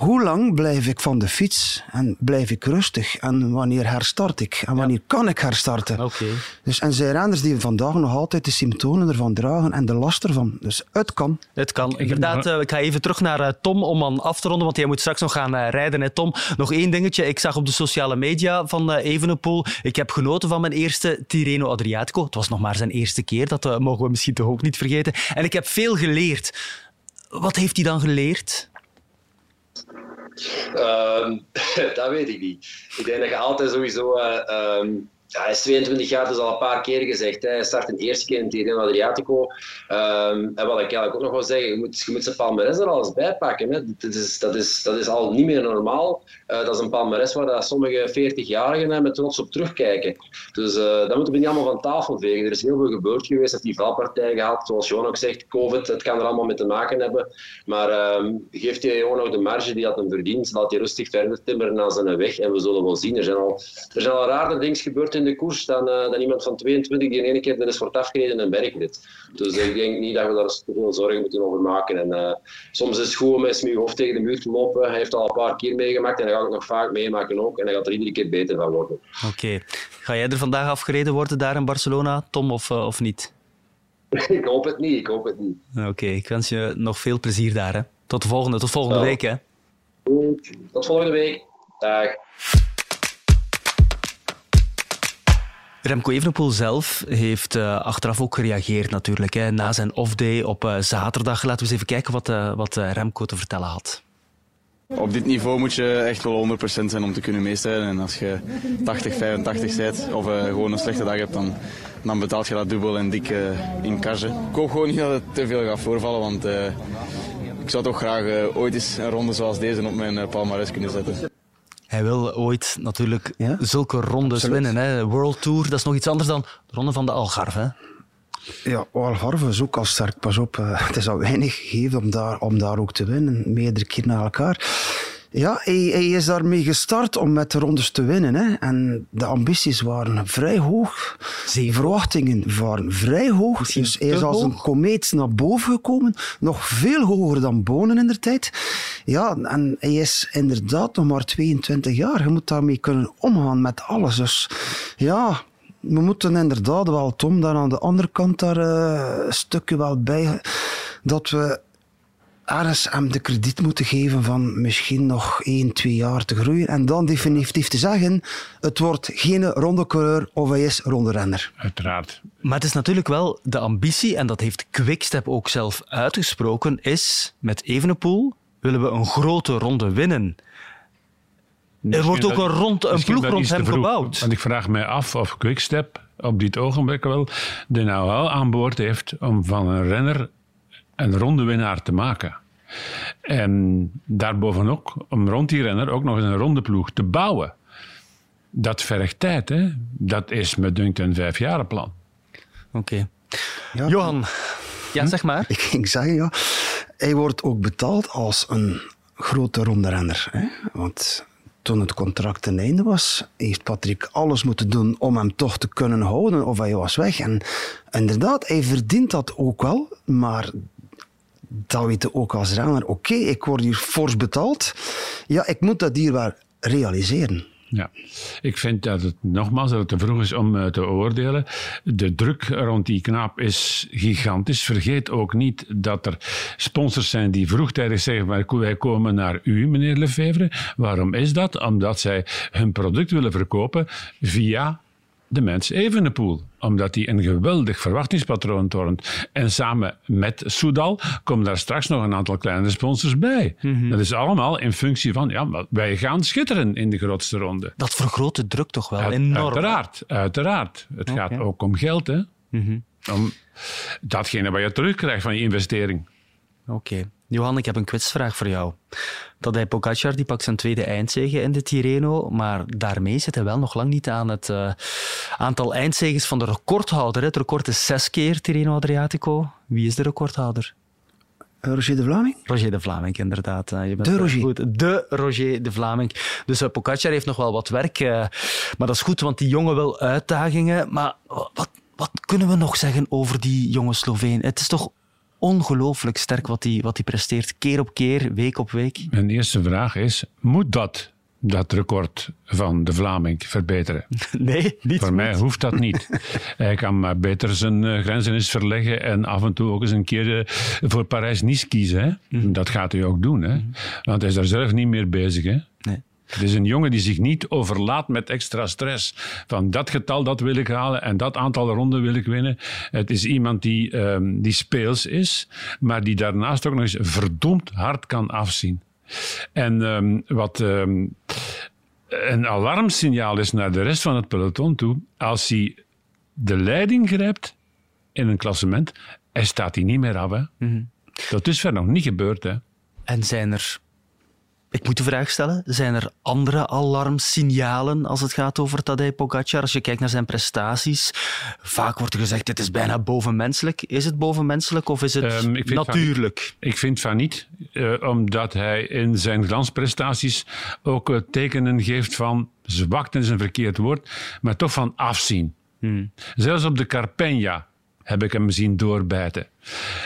hoe lang blijf ik van de fiets en blijf ik rustig en wanneer herstart ik en wanneer kan ik herstarten. Oké. Dus, en zijn renners die vandaag nog altijd de symptomen ervan dragen en de last ervan. Dus het kan. Het kan. Inderdaad, eh, ik ga even terug naar eh, Tom om aan af te ronden, want jij moet straks nog gaan eh, rijden. Hè, Tom, nog één dingetje. Ik zag op de sociale media van eh, Evenepoel, ik heb genoten van mijn eerste Tirreno Adriatico. Het was nog maar zijn eerste keer, dat mogen we misschien toch ook niet vergeten. En ik heb veel geleerd. Wat heeft hij dan geleerd? Ehm, dat weet ik niet. Ik denk dat je altijd sowieso. eh, ehm, ja, hij is 22 jaar, dat is al een paar keer gezegd. Hè. Hij start een eerste keer in Tirreno Adriatico. Ehm, en wat ik eigenlijk ook nog wil zeggen, je moet, je moet zijn palmares er alles bij pakken. Hè. Dat, is, dat, is, dat is al niet meer normaal. Eh, dat is een palmares waar dat sommige 40-jarigen met trots op terugkijken. Dus eh, dat moeten we niet allemaal van tafel vegen. Er is heel veel gebeurd geweest, dat die valpartij gehad. Zoals Johan ook zegt, COVID, het kan er allemaal mee te maken hebben. Maar ehm, geeft hij gewoon nog de marge die dat hem verdient. Laat hij rustig verder timmeren naar zijn weg. En we zullen wel zien. Er zijn al, er zijn al dingen gebeurd in de koers dan, eh, dan iemand van 22 die in één keer er is wordt afgereden een bergrit. Dus ik denk niet dat we daar te veel zorgen moeten over maken. En, eh, soms is het goed om eens met je hoofd tegen de muur te lopen. Hij heeft al een paar keer meegemaakt en hij gaat het nog vaak meemaken ook. En hij gaat er iedere keer beter van worden. Oké. Ga jij er vandaag afgereden worden daar in Barcelona, Tom, of, eh, of niet? ik hoop het niet, ik hoop het niet. Oké, ik wens je nog veel plezier daar. Hè. Tot de volgende, tot volgende Ja. week. Hè. Goed, tot volgende week. Dag. Remco Evenepoel zelf heeft eh, achteraf ook gereageerd natuurlijk. Hè, na zijn off-day op eh, zaterdag. Laten we eens even kijken wat, eh, wat Remco te vertellen had. Op dit niveau moet je echt wel 100% zijn om te kunnen meestrijden. En als je 80, 85 bent of gewoon een slechte dag hebt, dan, dan betaalt je dat dubbel en dik in cash. Ik hoop gewoon niet dat het te veel gaat voorvallen, want ik zou toch graag ooit eens een ronde zoals deze op mijn palmarès kunnen zetten. Hij wil ooit natuurlijk Ja? zulke rondes Absoluut. winnen. Hè. World Tour, dat is nog iets anders dan de ronde van de Algarve. Hè. Ja, Algarve is ook al sterk. Pas op, uh, het is al weinig gegeven om daar, om daar ook te winnen. Meerdere keer na elkaar. Ja, hij, hij, is daarmee gestart om met de rondes te winnen. Hè. En de ambities waren vrij hoog. De verwachtingen waren vrij hoog. Misschien dus hij is als een komeet naar boven gekomen. Nog veel hoger dan Bonen in de tijd. Ja, en hij is inderdaad nog maar 22 jaar. Je moet daarmee kunnen omgaan met alles. Dus ja, we moeten inderdaad wel, Tom, daar aan de andere kant daar eh, een stukje wel bij. Dat we ergens hem de krediet moeten geven van misschien nog één, twee jaar te groeien. En dan definitief te zeggen, het wordt geen ronde coureur of hij is ronde renner. Uiteraard. Maar het is natuurlijk wel de ambitie, en dat heeft Quickstep ook zelf uitgesproken, is met Evenepoel willen we een grote ronde winnen. Er wordt ook een, rond, een ploeg rond hem vroeg. gebouwd. Want ik vraag mij af of Quickstep op dit ogenblik wel de nou wel aan boord heeft om van een renner een ronde winnaar te maken. En daarbovenop om rond die renner ook nog eens een ronde ploeg te bouwen. Dat vergt tijd, hè? Dat is me dunkt een vijfjarenplan. Oké. Ja, Johan, ja, zeg maar. Ik ging zeggen, ja, hij wordt ook betaald als een grote ronde renner. Hè? Want toen het contract ten einde was, heeft Patrick alles moeten doen om hem toch te kunnen houden of hij was weg. En inderdaad, hij verdient dat ook wel, maar dat weet je ook als renner. Oké, ik word hier fors betaald. Ja, ik moet dat wel realiseren. Ja, ik vind dat het nogmaals dat het te vroeg is om eh, te oordelen. De druk rond die knaap is gigantisch. Vergeet ook niet dat er sponsors zijn die vroegtijdig zeggen: maar wij komen naar u, meneer Lefevre. Waarom is dat? Omdat zij hun product willen verkopen via de mens Evenepoel. Omdat hij een geweldig verwachtingspatroon toont. En samen met Soudal komen daar straks nog een aantal kleine sponsors bij. Dat is allemaal in functie van, ja, wij gaan schitteren in de grootste ronde. Dat vergroot de druk toch wel Uit- enorm. Uiteraard, uiteraard. Het gaat ook om geld, hè. Om datgene wat je terugkrijgt van je investering. Oké. Johan, ik heb een quizvraag voor jou. Tadej Pogacar die pakt zijn tweede eindzege in de Tirreno, maar daarmee zit hij wel nog lang niet aan het eh, aantal eindzeges van de recordhouder. Het record is zes keer Tirreno Adriatico. Wie is de recordhouder? Eh, Roger de Vlaming? Roger de Vlaming, inderdaad. Eh, Je bent De Roger. Goed. De Roger de Vlaming. Dus uh, Pogacar heeft nog wel wat werk. maar dat is goed, want die jongen wil uitdagingen. Maar wat, wat kunnen we nog zeggen over die jonge Sloveen? Het is toch ongelooflijk sterk wat hij wat die presteert. Keer op keer, week op week. Mijn eerste vraag is, moet dat, dat record van de Vlaming verbeteren? Nee, niet Voor mij hoeft dat niet. Hij kan maar beter zijn eh, grenzen eens verleggen en af en toe ook eens een keer eh, voor Parijs-Nice kiezen. Hè? Dat gaat hij ook doen, hè? want hij is daar zelf niet meer bezig. Hè? Het is een jongen die zich niet overlaat met extra stress. Van dat getal, dat wil ik halen en dat aantal ronden wil ik winnen. Het is iemand die, ehm, die speels is, maar die daarnaast ook nog eens verdomd hard kan afzien. En ehm, wat ehm, een alarmsignaal is naar de rest van het peloton toe, als hij de leiding grijpt in een klassement, hij staat hij niet meer af. Hè? Dat is verder nog niet gebeurd. Hè? En zijn er, ik moet de vraag stellen, zijn er andere alarmsignalen als het gaat over Tadej Pogacar? Als je kijkt naar zijn prestaties, vaak wordt er gezegd, dit is bijna bovenmenselijk. Is het bovenmenselijk of is het Ehm, ik vind van- natuurlijk? Ik vind van niet, eh, omdat hij in zijn glansprestaties ook eh, tekenen geeft van zwakte is een verkeerd woord, maar toch van afzien. Zelfs op de Carpegna heb ik hem zien doorbijten.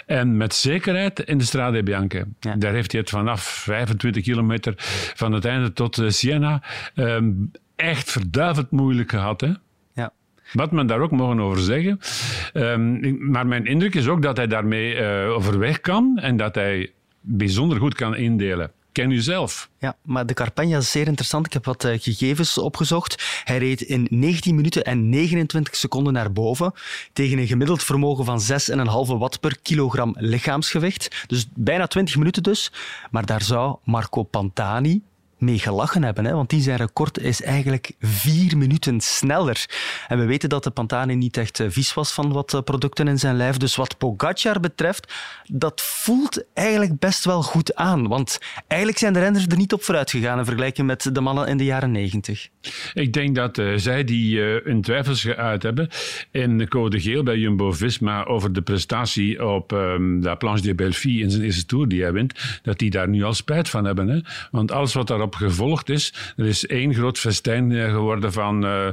En met zekerheid in de Strade Bianche. Ja. Daar heeft hij het vanaf 25 kilometer van het einde tot eh, Siena ehm, echt verduiveld moeilijk gehad. Hè? Ja. Wat men daar ook mogen over zeggen. Ehm, maar mijn indruk is ook dat hij daarmee eh, overweg kan en dat hij bijzonder goed kan indelen. Ken u zelf. Ja, maar de Carpegna is zeer interessant. Ik heb wat eh, gegevens opgezocht. Hij reed in 19 minuten en 29 seconden naar boven tegen een gemiddeld vermogen van 6,5 watt per kilogram lichaamsgewicht. Dus bijna 20 minuten dus. Maar daar zou Marco Pantani mee gelachen hebben. Hè? Want die zijn record is eigenlijk vier minuten sneller. En we weten dat de Pantani niet echt eh, vies was van wat eh, producten in zijn lijf. Dus wat Pogacar betreft, dat voelt eigenlijk best wel goed aan. Want eigenlijk zijn de renners er niet op vooruit gegaan in vergelijking met de mannen in de jaren negentig. Ik denk dat uh, zij die uh, hun twijfels geuit hebben in de code geel bij Jumbo-Visma over de prestatie op um, de Planche de Belleville in zijn eerste Tour die hij wint, dat die daar nu al spijt van hebben. Hè? Want alles wat daarop gevolgd is, er is één groot festijn geworden van uh,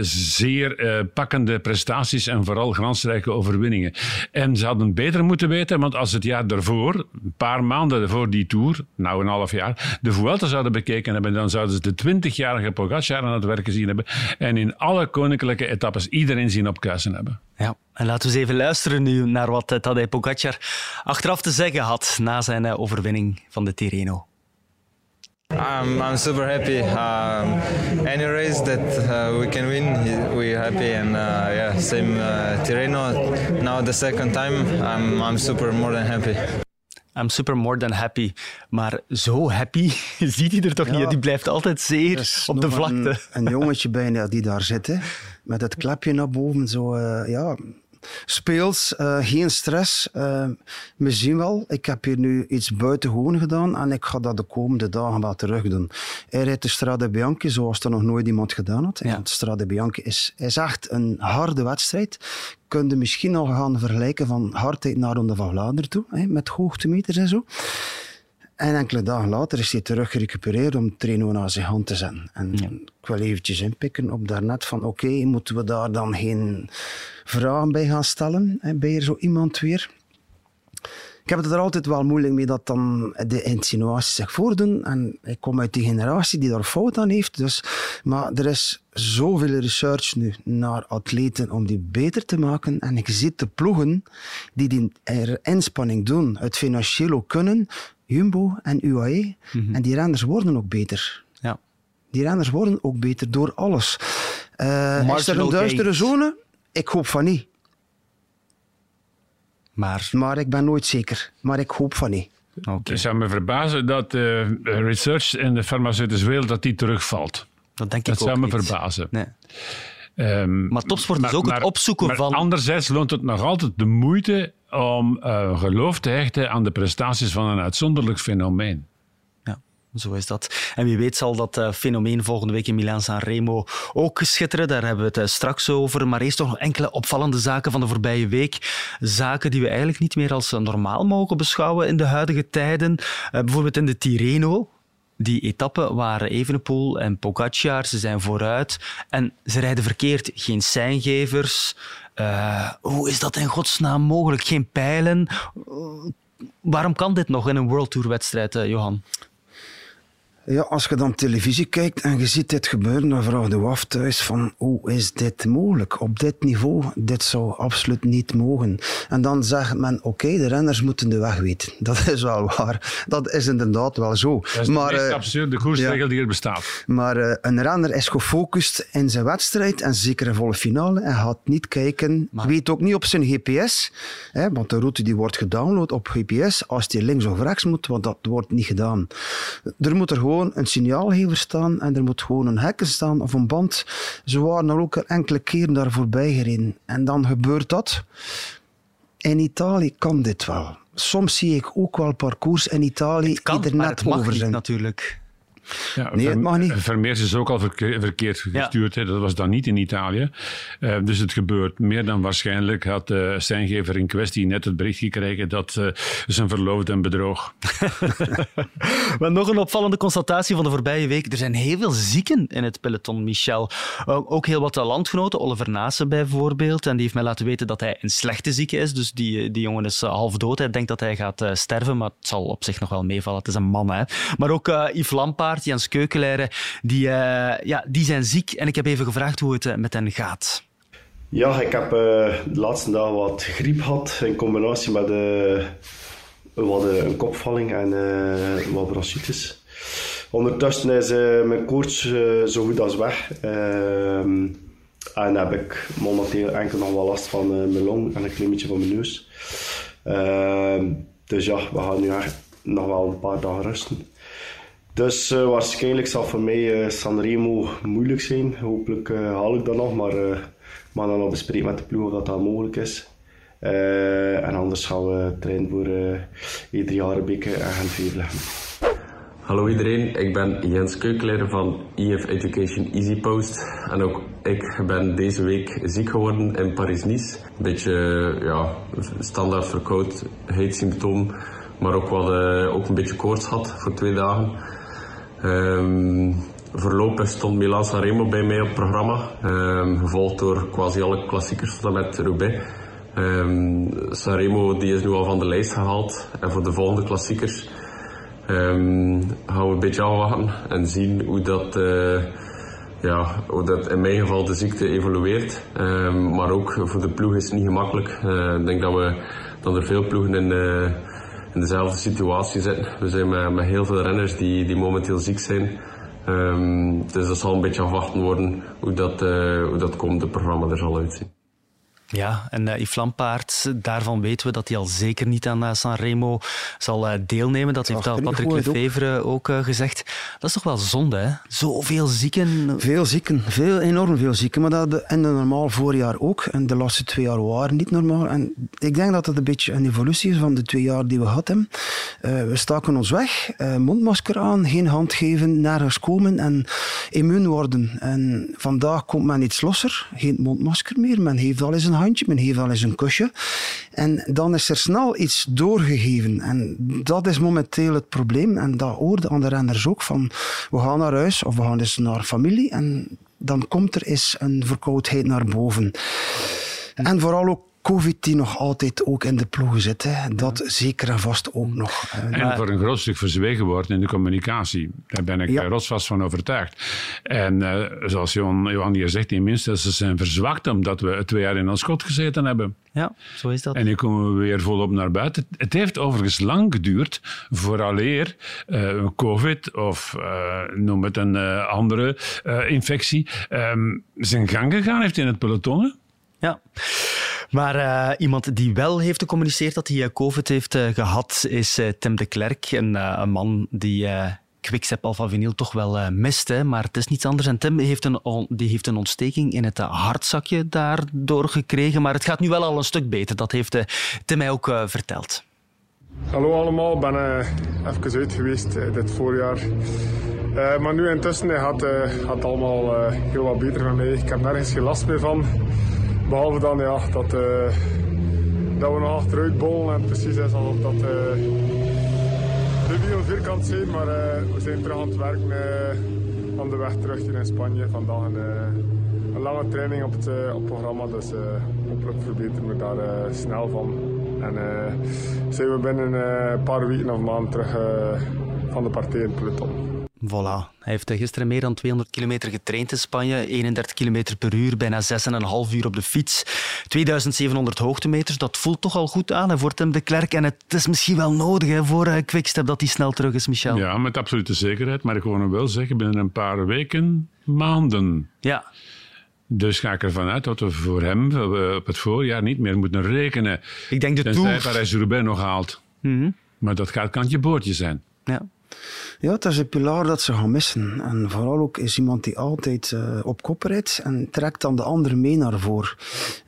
zeer pakkende prestaties en vooral glansrijke overwinningen. En ze hadden beter moeten weten, want als het jaar daarvoor, een paar maanden voor die Tour, nou een half jaar, de Vuelta zouden bekeken hebben, dan zouden ze de 20-jarige Pogacar aan het werk gezien hebben en in alle koninklijke etappes iedereen zien opkuisen hebben. Ja, en laten we eens even luisteren nu naar wat Tadej Pogacar achteraf te zeggen had na zijn overwinning van de Tirreno. I'm, I'm super happy. Um, any race that uh, we can win, we're happy. And uh, yeah, same uh, Tirreno. Now the second time, I'm, I'm super more than happy. I'm super more than happy. Maar zo happy ziet hij er toch ja, niet. Die blijft altijd zeer op de vlakte. Een, een jongetje bijna die daar zit, hè, met het klepje naar boven. Zo, uh, ja, speels, uh, geen stress. Uh, we zien wel, ik heb hier nu iets buitengewoon gedaan en ik ga dat de komende dagen wel terug doen. Hij rijdt de Strade Bianchi zoals er nog nooit iemand gedaan had. Ja. Want Strade Bianchi is, is echt een harde wedstrijd. Kun je misschien al gaan vergelijken van hardheid naar Ronde van Vlaanderen toe, hè, met hoogtemeters en zo. En enkele dagen later is hij terug gerecupereerd om Treno naar zijn hand te zetten. En ja. ik wil eventjes inpikken op daarnet van oké, okay, moeten we daar dan geen vragen bij gaan stellen? Hè, ben je zo iemand weer? Ik heb het er altijd wel moeilijk mee dat dan de insinuaties zich voordoen. En ik kom uit die generatie die daar fout aan heeft. Dus, maar er is zoveel research nu naar atleten om die beter te maken. En ik zie de ploegen die die inspanning doen, het financieel ook kunnen, Jumbo en UAE. Mm -hmm. En die renners worden ook beter. Ja. Die renners worden ook beter door alles. Uh, is er een duistere zone? Ik hoop van niet. Maar... maar ik ben nooit zeker. Maar ik hoop van niet. Okay. Het zou me verbazen dat uh, research in de farmaceutische wereld dat die terugvalt. Dat denk ik dat ook zou me niet. verbazen. Nee. Um, maar topsport maar, is ook maar, het opzoeken maar van... Anderzijds loont het nog altijd de moeite om uh, geloof te hechten aan de prestaties van een uitzonderlijk fenomeen. Ja, zo is dat. En wie weet zal dat uh, fenomeen volgende week in Milaan-San Remo ook schitteren. Daar hebben we het uh, straks over. Maar eerst toch nog enkele opvallende zaken van de voorbije week. Zaken die we eigenlijk niet meer als normaal mogen beschouwen in de huidige tijden. bijvoorbeeld in de Tirreno die etappe waren Evenepoel en Pogacar, ze zijn vooruit en ze rijden verkeerd. Geen seingevers. Uh, hoe is dat in godsnaam mogelijk? Geen pijlen. Uh, waarom kan dit nog in een World Tour wedstrijd, uh, Johan? Ja, als je dan televisie kijkt en je ziet dit gebeuren, dan vraag je af thuis van hoe is dit mogelijk? Op dit niveau, dit zou absoluut niet mogen. En dan zegt men, oké, okay, de renners moeten de weg weten. Dat is wel waar. Dat is inderdaad wel zo. Dat is maar, de meest uh, absurde koersregel ja, die er bestaat. Maar uh, een renner is gefocust in zijn wedstrijd en zeker in volle finale en gaat niet kijken, maar... weet ook niet op zijn GPS, hè, want de route die wordt gedownload op GPS als die links of rechts moet, want dat wordt niet gedaan. Er moet er gewoon een signaalgever staan en er moet gewoon een hekken staan of een band. Ze waren er ook enkele keren daar voorbij gereden. En dan gebeurt dat. In Italië kan dit wel. Soms zie ik ook wel parcours in Italië het kan, die er maar net het mag over niet, zijn. natuurlijk. Ja, nee, het mag niet. Vermeers is ook al verkeerd, verkeerd gestuurd. Ja. Dat was dan niet in Italië. Uh, dus het gebeurt meer dan waarschijnlijk. Had de uh, zijngever in kwestie net het bericht gekregen dat uh, zijn verloofde hem bedroog. maar nog een opvallende constatatie van de voorbije week. Er zijn heel veel zieken in het peloton, Michel. ook heel wat landgenoten. Oliver Naassen bijvoorbeeld. En die heeft mij laten weten dat hij een slechte zieke is. Dus die, die jongen is half dood. Hij denkt dat hij gaat sterven. Maar het zal op zich nog wel meevallen. Het is een man. Hè. Maar ook Yves Lampaard Jens Keukenleiren, die, uh, ja, die zijn ziek. En ik heb even gevraagd hoe het uh, met hen gaat. Ja, ik heb uh, de laatste dagen wat griep gehad in combinatie met wat, een kopvalling en wat bronchitis. Ondertussen is mijn koorts zo goed als weg. Ehm, en heb ik momenteel enkel nog wel last van mijn long en een klein beetje van mijn neus. Ehm, dus ja, we gaan nu nog wel een paar dagen rusten. Dus uh, waarschijnlijk zal voor mij uh, Sanremo moeilijk zijn. Hopelijk uh, haal ik dat nog, maar maar dan nog bespreken met de ploeg of dat, dat mogelijk is. en anders gaan we trainen voor uh, E3 Harebeke en gent Hallo iedereen, ik ben Jens Keukeleider van EF Education Easy Post. En ook ik ben deze week ziek geworden in Paris-Nice. Een beetje ja, standaard verkoudheidssymptoom, maar ook, wat, ook een beetje koorts had voor twee dagen. Um, voorlopig stond Milan Sanremo bij mij op het programma, um, gevolgd door quasi alle klassiekers tot met Roubaix. Um, Sanremo die is nu al van de lijst gehaald en voor de volgende klassiekers gaan we een beetje afwachten en zien hoe dat, uh, ja, hoe dat in mijn geval de ziekte evolueert. maar ook voor de ploeg is het niet gemakkelijk. Uh, ik denk dat, we, dat er veel ploegen in uh, in dezelfde situatie zitten. We zijn met, met heel veel renners die, die momenteel ziek zijn. Um, dus dat zal een beetje afwachten worden hoe dat, uh, hoe dat het programma er zal uitzien. Ja, en uh, Yves Lampaard, daarvan weten we dat hij al zeker niet aan uh, Sanremo zal uh, deelnemen. Dat heeft al Patrick Lefevre ook, ook gezegd. Dat is toch wel zonde, hè? Zoveel zieken. Veel zieken, veel, enorm veel zieken. Maar dat in een normaal voorjaar ook. En de laatste twee jaar waren niet normaal. En ik denk dat het een beetje een evolutie is van de twee jaar die we gehad hebben. we staken ons weg, mondmasker aan, geen hand geven, nergens komen en immuun worden. En vandaag komt men iets losser, geen mondmasker meer. Men heeft al eens een handje, men heeft wel eens een kusje. En dan is er snel iets doorgegeven. En dat is momenteel het probleem. En dat hoorde aan de renners ook van, we gaan naar huis of we gaan eens naar familie. En dan komt er eens een verkoudheid naar boven. En vooral ook COVID die nog altijd ook in de ploegen zit. Hè. Dat zeker en vast ook nog. En voor een groot stuk verzwegen wordt in de communicatie. Daar ben ik ja. rotsvast van overtuigd. En uh, zoals Johan, Johan hier zegt, die minstens ze zijn verzwakt omdat we twee jaar in ons schot gezeten hebben. Ja, zo is dat. En nu komen we weer volop naar buiten. Het heeft overigens lang geduurd vooraleer uh, COVID of uh, noem het een andere infectie um, zijn gang gegaan heeft in het peloton. Ja. Maar uh, iemand die wel heeft gecommuniceerd dat hij COVID heeft uh, gehad, is uh, Tim de Klerk. Een, een man die Quickstep Alpha Vinyl toch wel mist. Hè? Maar het is niets anders. En Tim heeft een, die heeft een ontsteking in het hartzakje daardoor gekregen. Maar het gaat nu wel al een stuk beter. Dat heeft Tim mij ook verteld. Hallo allemaal, ik ben even uit geweest dit voorjaar. maar nu intussen gaat het allemaal heel wat beter van mij. Ik heb nergens geen last meer van. Behalve dan ja, dat, uh, dat we nog achteruit bollen en precies is alsof dat uh, de wiel vierkant zijn. Maar uh, we zijn terug aan het werken aan de weg terug in Spanje. Vandaag een, een lange training op het, op programma, dus hopelijk verbeteren we daar snel van. En zijn we binnen een paar weken of maanden terug van de partij in het peloton. Voilà. Hij heeft gisteren meer dan 200 kilometer getraind in Spanje. 31 kilometer per uur, bijna 6,5 uur op de fiets. 2700 hoogtemeters, dat voelt toch al goed aan voor Tim de Klerk. En het is misschien wel nodig hè, voor uh, Quickstep dat hij snel terug is, Michel. Ja, met absolute zekerheid. Maar ik wil wel zeggen, binnen een paar weken, maanden. Ja. Dus ga ik ervan uit dat we voor hem op het voorjaar niet meer moeten rekenen. Ik denk de Tour... Parijs-Roubaix nog haalt. Mm -hmm. Maar dat gaat kantje boordje zijn. Ja. Ja, het is een pilaar dat ze gaan missen. En vooral ook is iemand die altijd uh, op kop rijdt en trekt dan de anderen mee naar voren.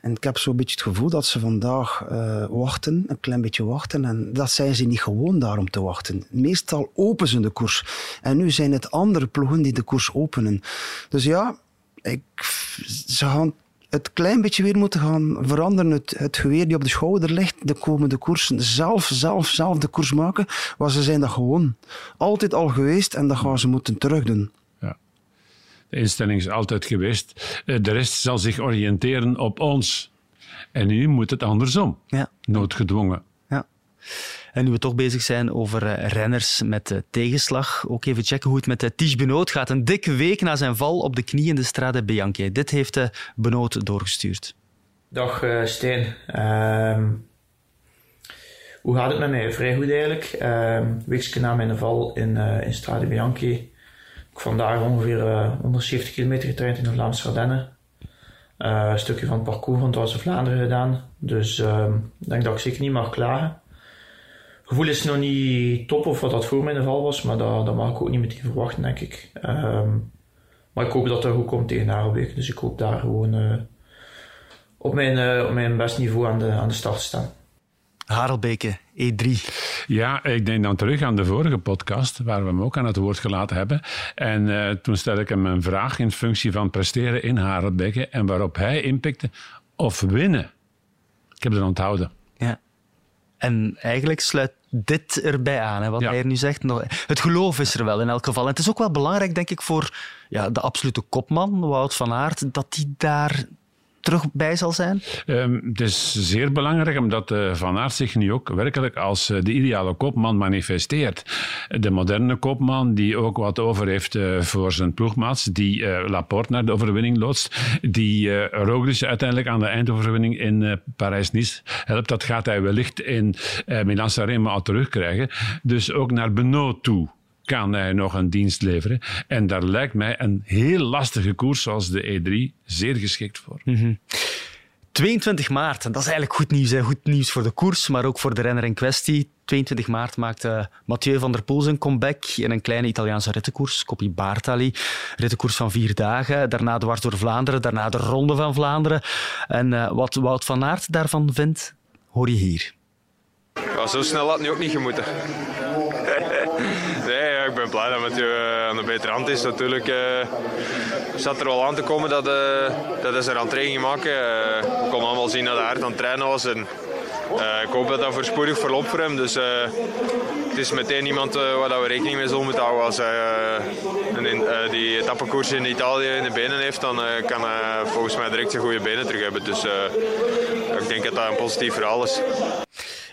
En ik heb zo'n beetje het gevoel dat ze vandaag uh, wachten, een klein beetje wachten. En dat zijn ze niet gewoon daarom te wachten. Meestal openen ze de koers. En nu zijn het andere ploegen die de koers openen. Dus ja, ik, ze gaan het klein beetje weer moeten gaan veranderen. Het, het geweer die op de schouder ligt, de komende koersen zelf, zelf, zelf de koers maken. Maar ze zijn dat gewoon altijd al geweest en dat gaan ze moeten terugdoen. Ja. De instelling is altijd geweest. Eh, de rest zal zich oriënteren op ons. En nu moet het andersom. Ja. Noodgedwongen. Ja. En nu we toch bezig zijn over uh, renners met uh, tegenslag, ook even checken hoe het met uh, Tige Benoot gaat. Een dikke week na zijn val op de knie in de Strade Bianchi. Dit heeft uh, Benoot doorgestuurd. Dag Steen. Ehm, hoe gaat het met mij? Vrij goed eigenlijk. Weekje na mijn val in, in Strade Bianchi. Ik vandaag ongeveer 170 kilometer getraind in de Vlaamse Ardennen. een stukje van het parcours van Dwarse Vlaanderen gedaan. Dus ehm, ik denk dat ik zeker niet mag klagen gevoel is nog niet top of wat dat voor mij de val was, maar dat, dat mag ik ook niet meteen verwachten, denk ik. Ehm, maar ik hoop dat dat goed komt tegen Harelbeek. Dus ik hoop daar gewoon uh, op, mijn, uh, op mijn best niveau aan de, aan de start te staan. Harelbeke, E3. Ja, ik denk dan terug aan de vorige podcast, waar we hem ook aan het woord gelaten hebben. En uh, toen stelde ik hem een vraag in functie van presteren in Harelbeke en waarop hij inpikte of winnen. Ik heb het onthouden. En eigenlijk sluit dit erbij aan, hè, wat hij nu zegt. Het geloof is er wel in elk geval. En het is ook wel belangrijk, denk ik, voor ja, de absolute kopman, Wout van Aert, dat hij daar terug bij zal zijn? Um, het is zeer belangrijk omdat uh, Van Aert zich nu ook werkelijk als uh, de ideale koopman manifesteert. De moderne koopman die ook wat over heeft uh, voor zijn ploegmaats, die Laporte naar de overwinning loodst, die uh, Roglic uiteindelijk aan de eindoverwinning in Parijs-Nice helpt. Dat gaat hij wellicht in Milan-San al terugkrijgen. Dus ook naar Benoot toe kan hij nog een dienst leveren. En daar lijkt mij een heel lastige koers zoals de E3 zeer geschikt voor. 22 mhm. maart, en dat is eigenlijk goed nieuws. Hè. Goed nieuws voor de koers, maar ook voor de renner in kwestie. 22 maart maakte Mathieu van der Poel zijn comeback in een kleine Italiaanse rittenkoers, Coppi Bartali. Rittenkoers van vier dagen, daarna dwars door Vlaanderen, daarna de Ronde van Vlaanderen. En uh, wat Wout van Aert daarvan vindt, hoor je hier. Ja, zo snel had het nu ook niet gemoeten ben blij dat Mathieu uh, aan de betere hand is. Natuurlijk zat er wel aan te komen dat, uh, dat hij zijn rentree ging maken. we konden allemaal zien dat hij hard aan het trainen was. En, ik hoop dat dat voorspoedig verloopt voor hem. Dus, het is meteen iemand waar we rekening mee zullen moeten houden. Als hij die etappekoers in Italië in de benen heeft, dan kan hij volgens mij direct zijn goede benen terug hebben. Dus ik denk dat dat een positief verhaal is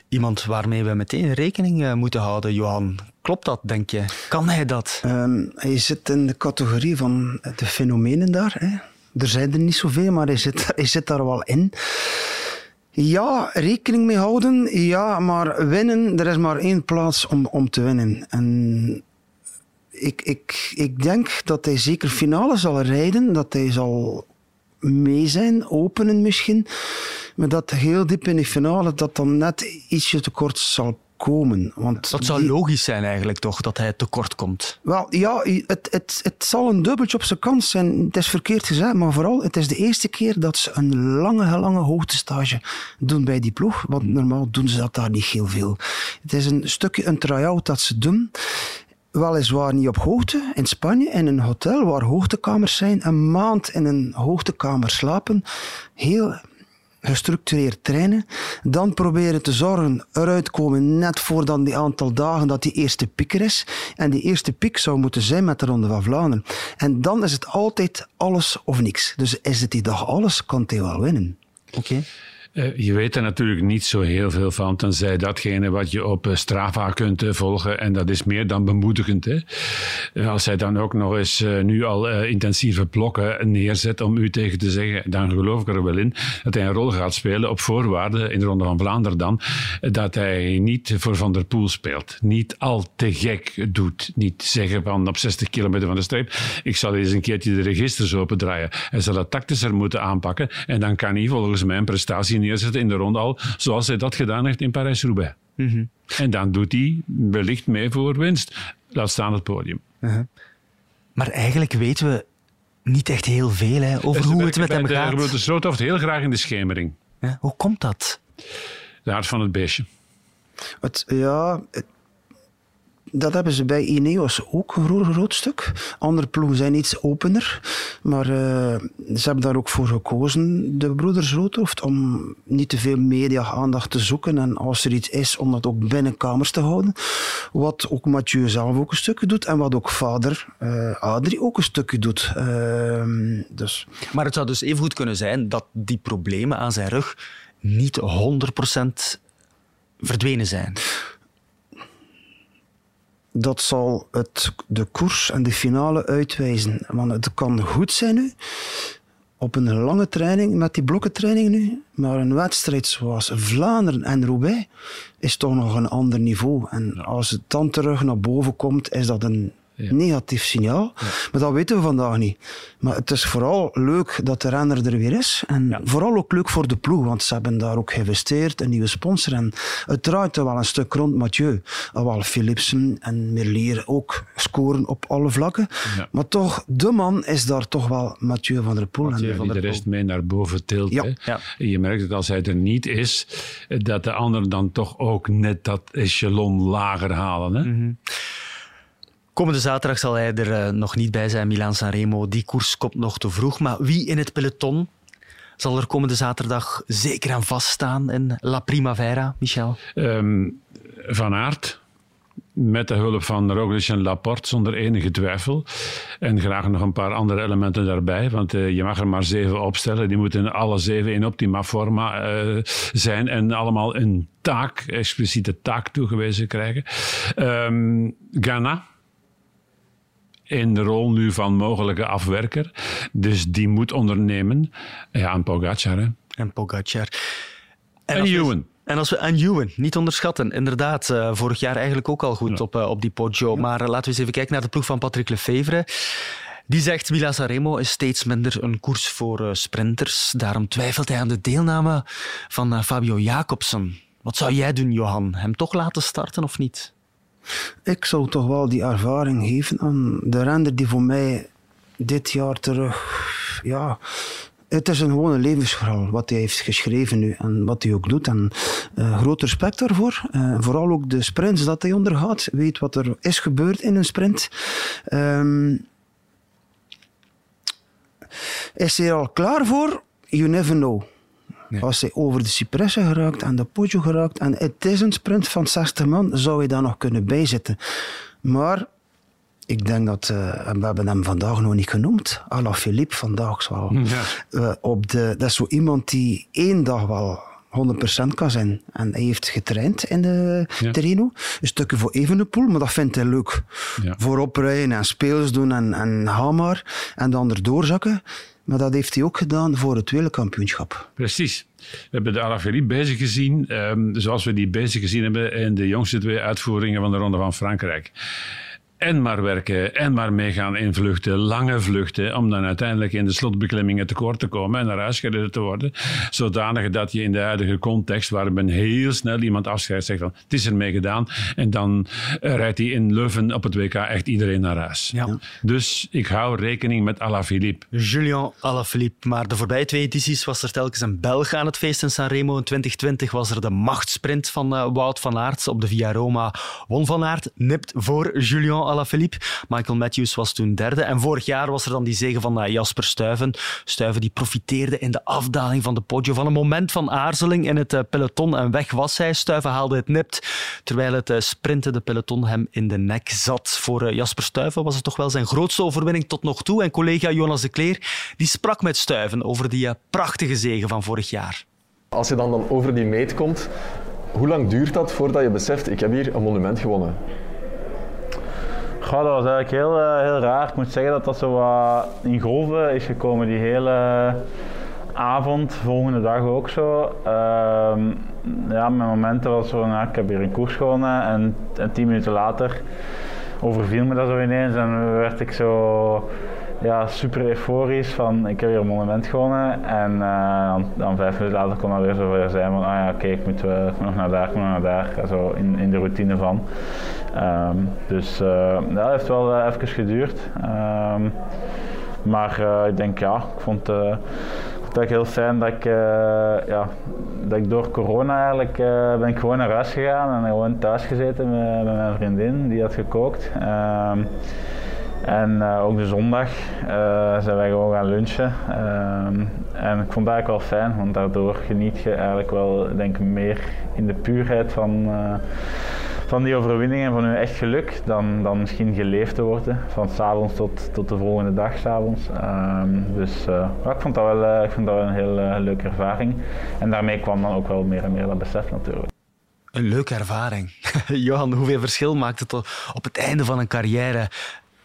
iemand waarmee we meteen rekening moeten houden, Johan. Klopt dat, denk je? Kan hij dat? Um, hij zit in de categorie van de fenomenen daar. Hè. Er zijn er niet zoveel, maar hij zit, daar wel in. Ja, rekening mee houden. Ja, maar winnen, er is maar één plaats om, om te winnen. En ik, ik, ik denk dat hij zeker finale zal rijden. Dat hij zal mee zijn, openen misschien. Maar dat heel diep in de finale, dat dan net ietsje tekort zal komen. Want dat zou logisch zijn eigenlijk toch, dat hij tekort komt? Wel, ja, het, het, het zal een dubbeltje op zijn kans zijn. Het is verkeerd gezegd, maar vooral, het is de eerste keer dat ze een lange, lange hoogtestage doen bij die ploeg. Want normaal doen ze dat daar niet heel veel. Het is een stukje een try-out dat ze doen weliswaar niet op hoogte, in Spanje, in een hotel waar hoogtekamers zijn, een maand in een hoogtekamer slapen, heel gestructureerd trainen, dan proberen te zorgen, eruit komen net voordat die aantal dagen dat die eerste piek er is. En die eerste piek zou moeten zijn met de Ronde van Vlaanderen. En dan is het altijd alles of niks. Dus is het die dag alles, kan hij wel winnen. Oké. Eh, je weet er natuurlijk niet zo heel veel van, tenzij datgene wat je op eh, Strava kunt eh, volgen. En dat is meer dan bemoedigend. Hè? Als hij dan ook nog eens nu al intensieve blokken neerzet om u tegen te zeggen, dan geloof ik er wel in dat hij een rol gaat spelen op voorwaarde, in de Ronde van Vlaanderen dan, dat hij niet voor Van der Poel speelt. Niet al te gek doet. Niet zeggen van op 60 kilometer van de streep, ik zal eens een keertje de registers opendraaien. Hij zal het tactischer moeten aanpakken en dan kan hij volgens mij een prestatie neerzetten in de ronde al, zoals hij dat gedaan heeft in Parijs-Roubaix. Mhm. En dan doet hij wellicht mee voor winst. Laat staan het podium. Uh Maar eigenlijk weten we niet echt heel veel hè, over hoe het met hem de, gaat. De Stroothoofd heel graag in de schemering. Ja, hoe komt dat? De hart van het beestje. Het, ja, het, dat hebben ze bij Ineos ook een groot, stuk. Andere ploegen zijn iets opener. Maar uh, ze hebben daar ook voor gekozen, de broeders Roodhoofd, om niet te veel media-aandacht te zoeken. En als er iets is, om dat ook binnen kamers te houden. Wat ook Mathieu zelf ook een stukje doet. En wat ook vader uh, Adrie ook een stukje doet. Uh, dus. Maar het zou dus even goed kunnen zijn dat die problemen aan zijn rug niet 100% verdwenen zijn dat zal het, de koers en de finale uitwijzen. Want het kan goed zijn nu, op een lange training, met die blokkentraining nu, maar een wedstrijd zoals Vlaanderen en Roubaix is toch nog een ander niveau. En als het dan terug naar boven komt, is dat een negatief signaal. Maar dat weten we vandaag niet. Maar het is vooral leuk dat de renner er weer is. En vooral ook leuk voor de ploeg, want ze hebben daar ook geïnvesteerd, een nieuwe sponsor. En het draait er wel een stuk rond Mathieu. Alhoewel Philipsen en Merlier ook scoren op alle vlakken. Ja. Maar toch, de man is daar toch wel Mathieu van der Poel. Mathieu en van de rest mee naar boven tilt. Je merkt dat als hij er niet is, dat de anderen dan toch ook net dat echelon lager halen. Hè? Mhm. Komende zaterdag zal hij er eh, nog niet bij zijn, Milan Sanremo. Die koers komt nog te vroeg. Maar wie in het peloton zal er komende zaterdag zeker aan vaststaan in La Primavera, Michel? Ehm, van Aert, met de hulp van Roglic en Laporte, zonder enige twijfel. En graag nog een paar andere elementen daarbij, want eh, je mag er maar zeven opstellen. Die moeten alle zeven in optima forma eh, zijn en allemaal een taak, expliciete taak toegewezen krijgen. Ehm Ghana, in de rol nu van mogelijke afwerker. Dus die moet ondernemen. Ja, en Pogacar. Hè. En Pogacar. En Ewan. En als we en Ewan niet onderschatten, inderdaad, eh, vorig jaar eigenlijk ook al goed op, eh, op die Poggio. Maar eh, laten we eens even kijken naar de ploeg van Patrick Lefevre. Die zegt, Milan Sanremo is steeds minder een koers voor sprinters. Daarom twijfelt hij aan de deelname van Fabio Jacobsen. Wat zou jij doen, Johan? Hem toch laten starten of niet? Ik zou toch wel die ervaring geven aan de render die voor mij dit jaar terug. Ja, het is een gewone levensverhaal wat hij heeft geschreven nu en wat hij ook doet. En eh, groot respect daarvoor. Eh, vooral ook de sprints dat hij ondergaat. Weet wat er is gebeurd in een sprint. Ehm, is hij er al klaar voor? You never know. Als hij over de Cipresse geraakt en de Poggio geraakt en het is een sprint van 60 man, zou hij daar nog kunnen bijzitten. Maar ik denk dat, en we hebben hem vandaag nog niet genoemd, Alaphilippe vandaag. Ja. eh, op de, dat is zo iemand die één dag wel 100% kan zijn. En hij heeft getraind in de Ja. Terreno. Een stukje voor Evenepoel, maar dat vindt hij leuk. Ja. Voorop rijden en speels doen en, en ga maar. En dan erdoor zakken. Maar dat heeft hij ook gedaan voor het wereldkampioenschap. Precies. We hebben de Alaphilippe bezig gezien, ehm, zoals we die bezig gezien hebben in de jongste twee uitvoeringen van de Ronde van Frankrijk. En maar werken en maar meegaan in vluchten, lange vluchten, om dan uiteindelijk in de slotbeklimmingen tekort te komen en naar huis gereden te worden. Zodanig dat je in de huidige context, waar men heel snel iemand afschrijft, zegt van het is ermee gedaan. En dan eh, rijdt hij in Leuven op het WK echt iedereen naar huis. Ja. Dus ik hou rekening met Alaphilippe. Julien Alaphilippe. Maar de voorbije twee edities was er telkens een Belg aan het feest in Sanremo. In 2020 was er de machtsprint van eh, Wout van Aert op de Via Roma. Won van Aert, nipt voor Julien Alaphilippe. Michael Matthews was toen derde. En vorig jaar was er dan die zege van eh, Jasper Stuyven. Stuyven die profiteerde in de afdaling van de Poggio van een moment van aarzeling in het eh, peloton. En weg was hij. Stuyven haalde het nipt. Terwijl het eh, sprintende peloton hem in de nek zat. Voor Jasper Stuyven was het toch wel zijn grootste overwinning tot nog toe. En collega Jonas de Kleer die sprak met Stuyven over die prachtige zege van vorig jaar. Als je dan, dan over die meet komt, hoe lang duurt dat voordat je beseft, ik heb hier een monument gewonnen? Goh, dat was eigenlijk heel, eh, heel raar. Ik moet zeggen dat dat zo wat in golven is gekomen, die hele avond, volgende dag ook zo. Ehm, ja, mijn momenten was zo, nou, ik heb hier een koers gewonnen en, en tien minuten later overviel me dat zo ineens en werd ik zo ja, super euforisch van ik heb hier een monument gewonnen en eh, dan, vijf minuten later kon dat weer zo weer zijn van ah ja oké eh, ik moet nog naar daar, ik moet nog naar daar, zo in, in de routine van. Ehm, dus eh, dat heeft wel eh, even geduurd. Ehm, maar eh, ik denk ja, ik vond, eh, vond het heel fijn dat ik, eh, ja, dat ik door corona eigenlijk eh, ben ik gewoon naar huis gegaan en gewoon thuis gezeten met, met mijn vriendin die had gekookt. Ehm, en eh, ook de zondag eh, zijn wij gewoon gaan lunchen. Ehm, en ik vond het eigenlijk wel fijn, want daardoor geniet je eigenlijk wel denk ik, meer in de puurheid van, eh, van die overwinning en van je echt geluk dan, dan misschien geleefd te worden. Van s'avonds tot, tot de volgende dag s'avonds. Um, dus eh, ja, ik vond dat wel, ik vond dat wel een heel leuke ervaring. En daarmee kwam dan ook wel meer en meer dat besef natuurlijk. Een leuke ervaring. Johan, hoeveel verschil maakt het op het einde van een carrière?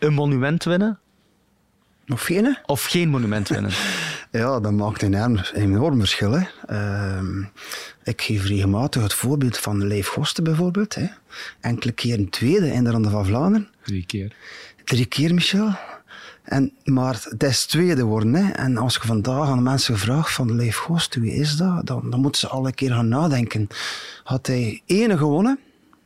Een monument winnen? Of geen? Of geen monument winnen? Ja, dat maakt een enorm, enorm verschil. Hè. Ehm, ik geef regelmatig het voorbeeld van Leif Gosten bijvoorbeeld. Hè. Enkele keren tweede in de Ronde van Vlaanderen. Drie keer. Drie keer, Michel. En, maar het is tweede geworden. Hè. En als je vandaag aan de mensen vraagt van Leif Gost, wie is dat? Dan, dan moeten ze alle keer gaan nadenken. Had hij ene gewonnen,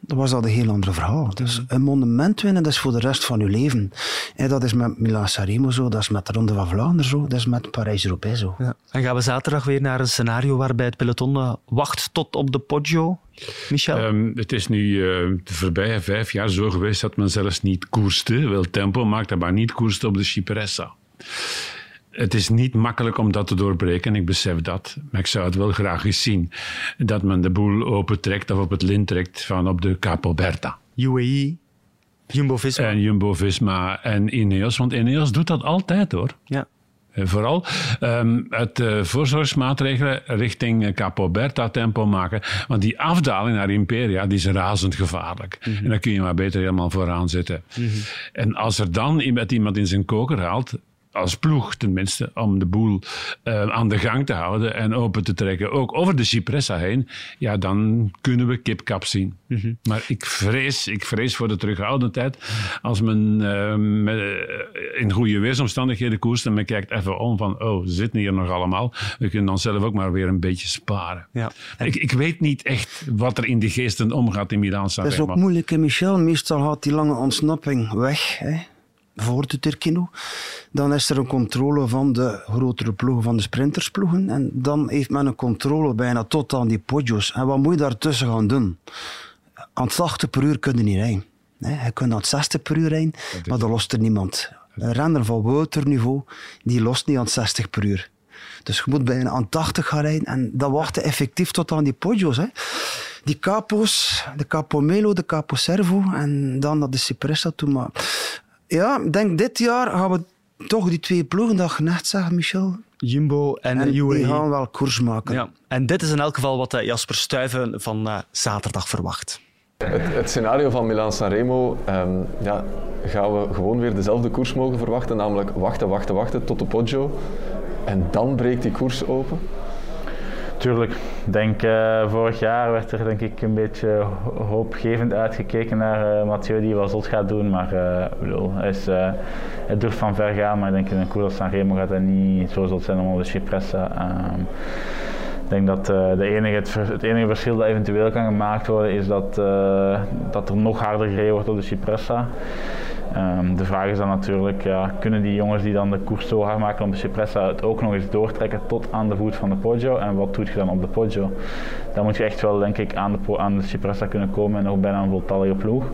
dan was dat een heel ander verhaal. Dus een monument winnen, dat is voor de rest van je leven. En dat is met Milan Sanremo zo, dat is met de Ronde van Vlaanderen zo, dat is met Parijs-Roubaix zo. Ja. En gaan we zaterdag weer naar een scenario waarbij het peloton uh, wacht tot op de Poggio, Michel? Um, het is nu uh, de voorbije vijf jaar zo geweest dat men zelfs niet koerste, wel tempo maakte, maar niet koerste op de Cipressa. Het is niet makkelijk om dat te doorbreken, ik besef dat. Maar ik zou het wel graag eens zien. Dat men de boel opentrekt of op het lint trekt van op de Capo Berta. UAE, Jumbo-Visma. En Jumbo-Visma en Ineos. Want Ineos doet dat altijd hoor. Ja. Vooral um, het uh, voorzorgsmaatregelen richting Capo Berta tempo maken. Want die afdaling naar Imperia die is razend gevaarlijk. Mm -hmm. En dan kun je maar beter helemaal vooraan zitten. Mm -hmm. En als er dan met iemand in zijn koker haalt, als ploeg tenminste, om de boel uh, aan de gang te houden en open te trekken, ook over de Cipressa heen, ja, dan kunnen we kipkap zien. Mm -hmm. Maar ik vrees, ik vrees voor de terughoudendheid. Als men uh, met, uh, in goede weersomstandigheden koerst en men kijkt even om van, oh, ze zitten hier nog allemaal. We kunnen dan zelf ook maar weer een beetje sparen. Ja. Ik, ik, weet niet echt wat er in die geesten omgaat in Milaan-San Dat is ook moeilijk, hè, Michel. Meestal gaat die lange ontsnapping weg. Hè voor de Turkino. Dan is er een controle van de grotere ploegen, van de sprintersploegen. En dan heeft men een controle bijna tot aan die podjo's. En wat moet je daartussen gaan doen? Aan 80 per uur kun je niet rijden. Nee, je kunt aan 60 per uur rijden, maar dan lost er niemand. Een renner van Wouter-niveau, die lost niet aan 60 per uur. Dus je moet bijna aan 80 gaan rijden. En dat wachten effectief tot aan die podjo's. Hè. Die capo's, de capo Melo, de capo Servo en dan naar de Cipressa toe. Maar ja, ik denk dit jaar gaan we toch die twee ploegen dat je net zegt, Michel. Jumbo en, en UAE. Die gaan wel koers maken. Ja. En dit is in elk geval wat Jasper Stuyven van uh, zaterdag verwacht. Het, het, scenario van Milaan-Sanremo, um, ja, gaan we gewoon weer dezelfde koers mogen verwachten, namelijk wachten, wachten, wachten tot de Poggio. En dan breekt die koers open. Tuurlijk. Denk, uh, vorig jaar werd er denk ik een beetje hoopgevend uitgekeken naar uh, Mathieu die wel zot gaat doen. Maar uh, bedoel, is, hij durft van ver gaan, maar ik denk in een koers als Sanremo gaat hij niet zo zot zijn om de Cipressa. Um, ik denk dat de enige, het, het, enige verschil dat eventueel kan gemaakt worden is dat, dat er nog harder gereden wordt op de Cipressa. Um, de vraag is dan natuurlijk, ja, kunnen die jongens die dan de koers zo hard maken op de Cipressa het ook nog eens doortrekken tot aan de voet van de Poggio? En wat doet je dan op de Poggio? Dan moet je echt wel, denk ik, aan de, aan de Cipressa kunnen komen en nog bijna een voltallige ploeg.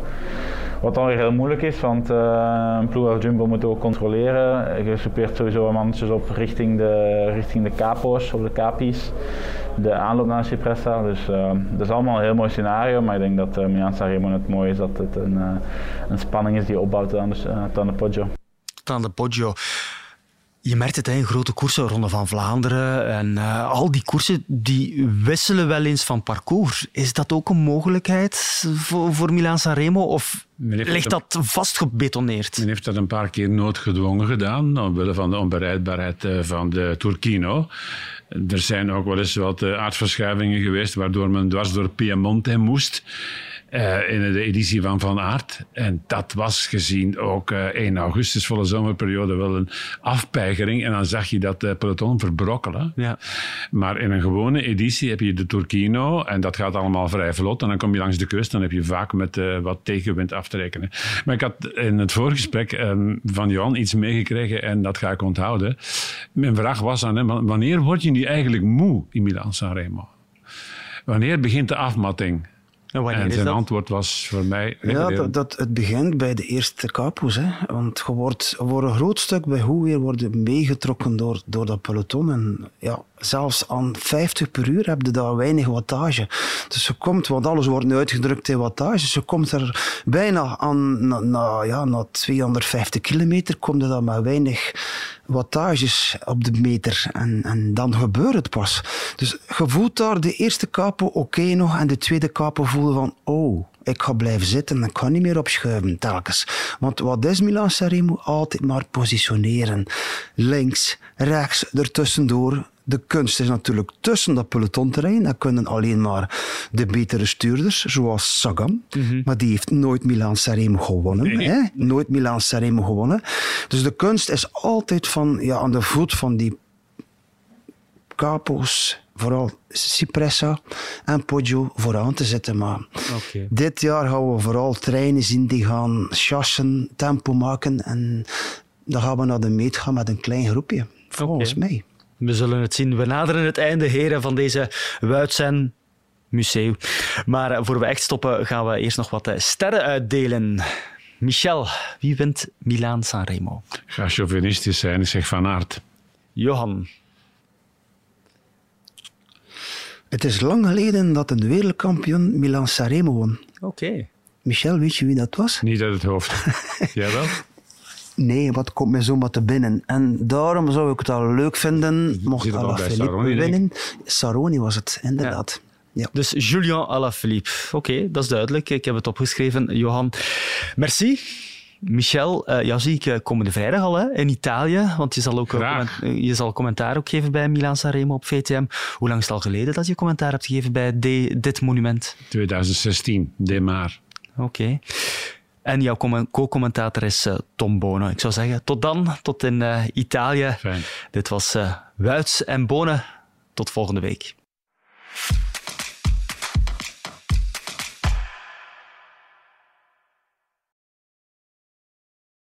Wat dan weer heel moeilijk is, want uh, een ploeg als Jumbo moet ook controleren. Je soupeert sowieso mannetjes op richting de, richting de capo's, of de capis. De aanloop naar Cipressa. Dus uh, dat is allemaal een heel mooi scenario. Maar ik denk dat uh, Milan het mooie is dat het een, een spanning is die opbouwt aan de, aan de Poggio. Aan de Poggio. Je merkt het, hè, grote koersen, Ronde van Vlaanderen en uh, al die koersen die wisselen wel eens van parcours. Is dat ook een mogelijkheid voor, voor Milan Sanremo of ligt dat vast gebetoneerd? Men heeft dat een paar keer noodgedwongen gedaan, omwille van de onbereidbaarheid van de Turkino. Er zijn ook wel eens wat aardverschuivingen geweest, waardoor men dwars door Piemonte moest. Uh, in de editie van Van Aert. En dat was gezien ook uh, 1 augustus, volle zomerperiode, wel een afpeigering. En dan zag je dat uh, peloton verbrokkelen. Ja. Maar in een gewone editie heb je de Turkino en dat gaat allemaal vrij vlot. En dan kom je langs de kust, dan heb je vaak met wat tegenwind af te rekenen. Maar ik had in het voorgesprek um, van Johan iets meegekregen en dat ga ik onthouden. Mijn vraag was aan hem, wanneer word je nu eigenlijk moe in Milan-Sanremo? Wanneer begint de afmatting? En, en zijn dat? antwoord was voor mij... Ja, dat, dat, het begint bij de eerste capo's. Hè. Want je wordt voor een groot stuk bij hoe weer worden meegetrokken door, door dat peloton. En ja, zelfs aan 50 per uur heb je daar weinig wattage. Dus je komt, want alles wordt nu uitgedrukt in wattage, dus je komt er bijna aan, na, na, ja, na 250 kilometer, komt er dan maar weinig wattages op de meter. En, en dan gebeurt het pas. Dus je voelt daar de eerste capo oké nog en de tweede capo voelde van, oh, ik ga blijven zitten en ik ga niet meer opschuiven telkens. Want wat is Milan Sanremo? Altijd maar positioneren. Links, rechts, ertussendoor. De kunst is natuurlijk tussen dat pelotonterrein. Dat kunnen alleen maar de betere stuurders, zoals Sagan. Maar die heeft nooit Milan Sanremo gewonnen. Hè? Nooit Milan Sanremo gewonnen. Dus de kunst is altijd van, ja, aan de voet van die capo's, vooral Cipressa en Poggio vooraan te zetten. Maar Oké. dit jaar gaan we vooral treinen zien die gaan chassen, tempo maken. En dan gaan we naar de meet gaan met een klein groepje. Volgens mij. We zullen het zien. We naderen het einde, heren, van deze Wuitsen Museum. Maar voor we echt stoppen, gaan we eerst nog wat eh, sterren uitdelen. Michel, wie wint Milaan Sanremo? Ik ga chauvinistisch zijn, ik zeg Van Aert. Johan. Het is lang geleden dat een wereldkampioen Milan Sanremo won. Oké. Michel, weet je wie dat was? Niet uit het hoofd. Jij wel? Nee, wat komt mij zomaar te binnen? En daarom zou ik het al leuk vinden mocht Zit al bij Alaphilippe winnen. Saroni was het, inderdaad. Ja. Dus Julian Alaphilippe. Oké, dat is duidelijk. Ik heb het opgeschreven. Johan, merci. Michel, eh jou zie ik eh, komende vrijdag al hè, in Italië, want je zal, ook, eh, je zal commentaar ook geven bij Milan Sanremo op VTM. Hoe lang is het al geleden dat je commentaar hebt gegeven bij de- dit monument? 2016, Demar. Oké. En jouw comment- co-commentator is Tom Bono. Ik zou zeggen, tot dan, tot in Italië. Fijn. Dit was Wuits en Bonen. Tot volgende week.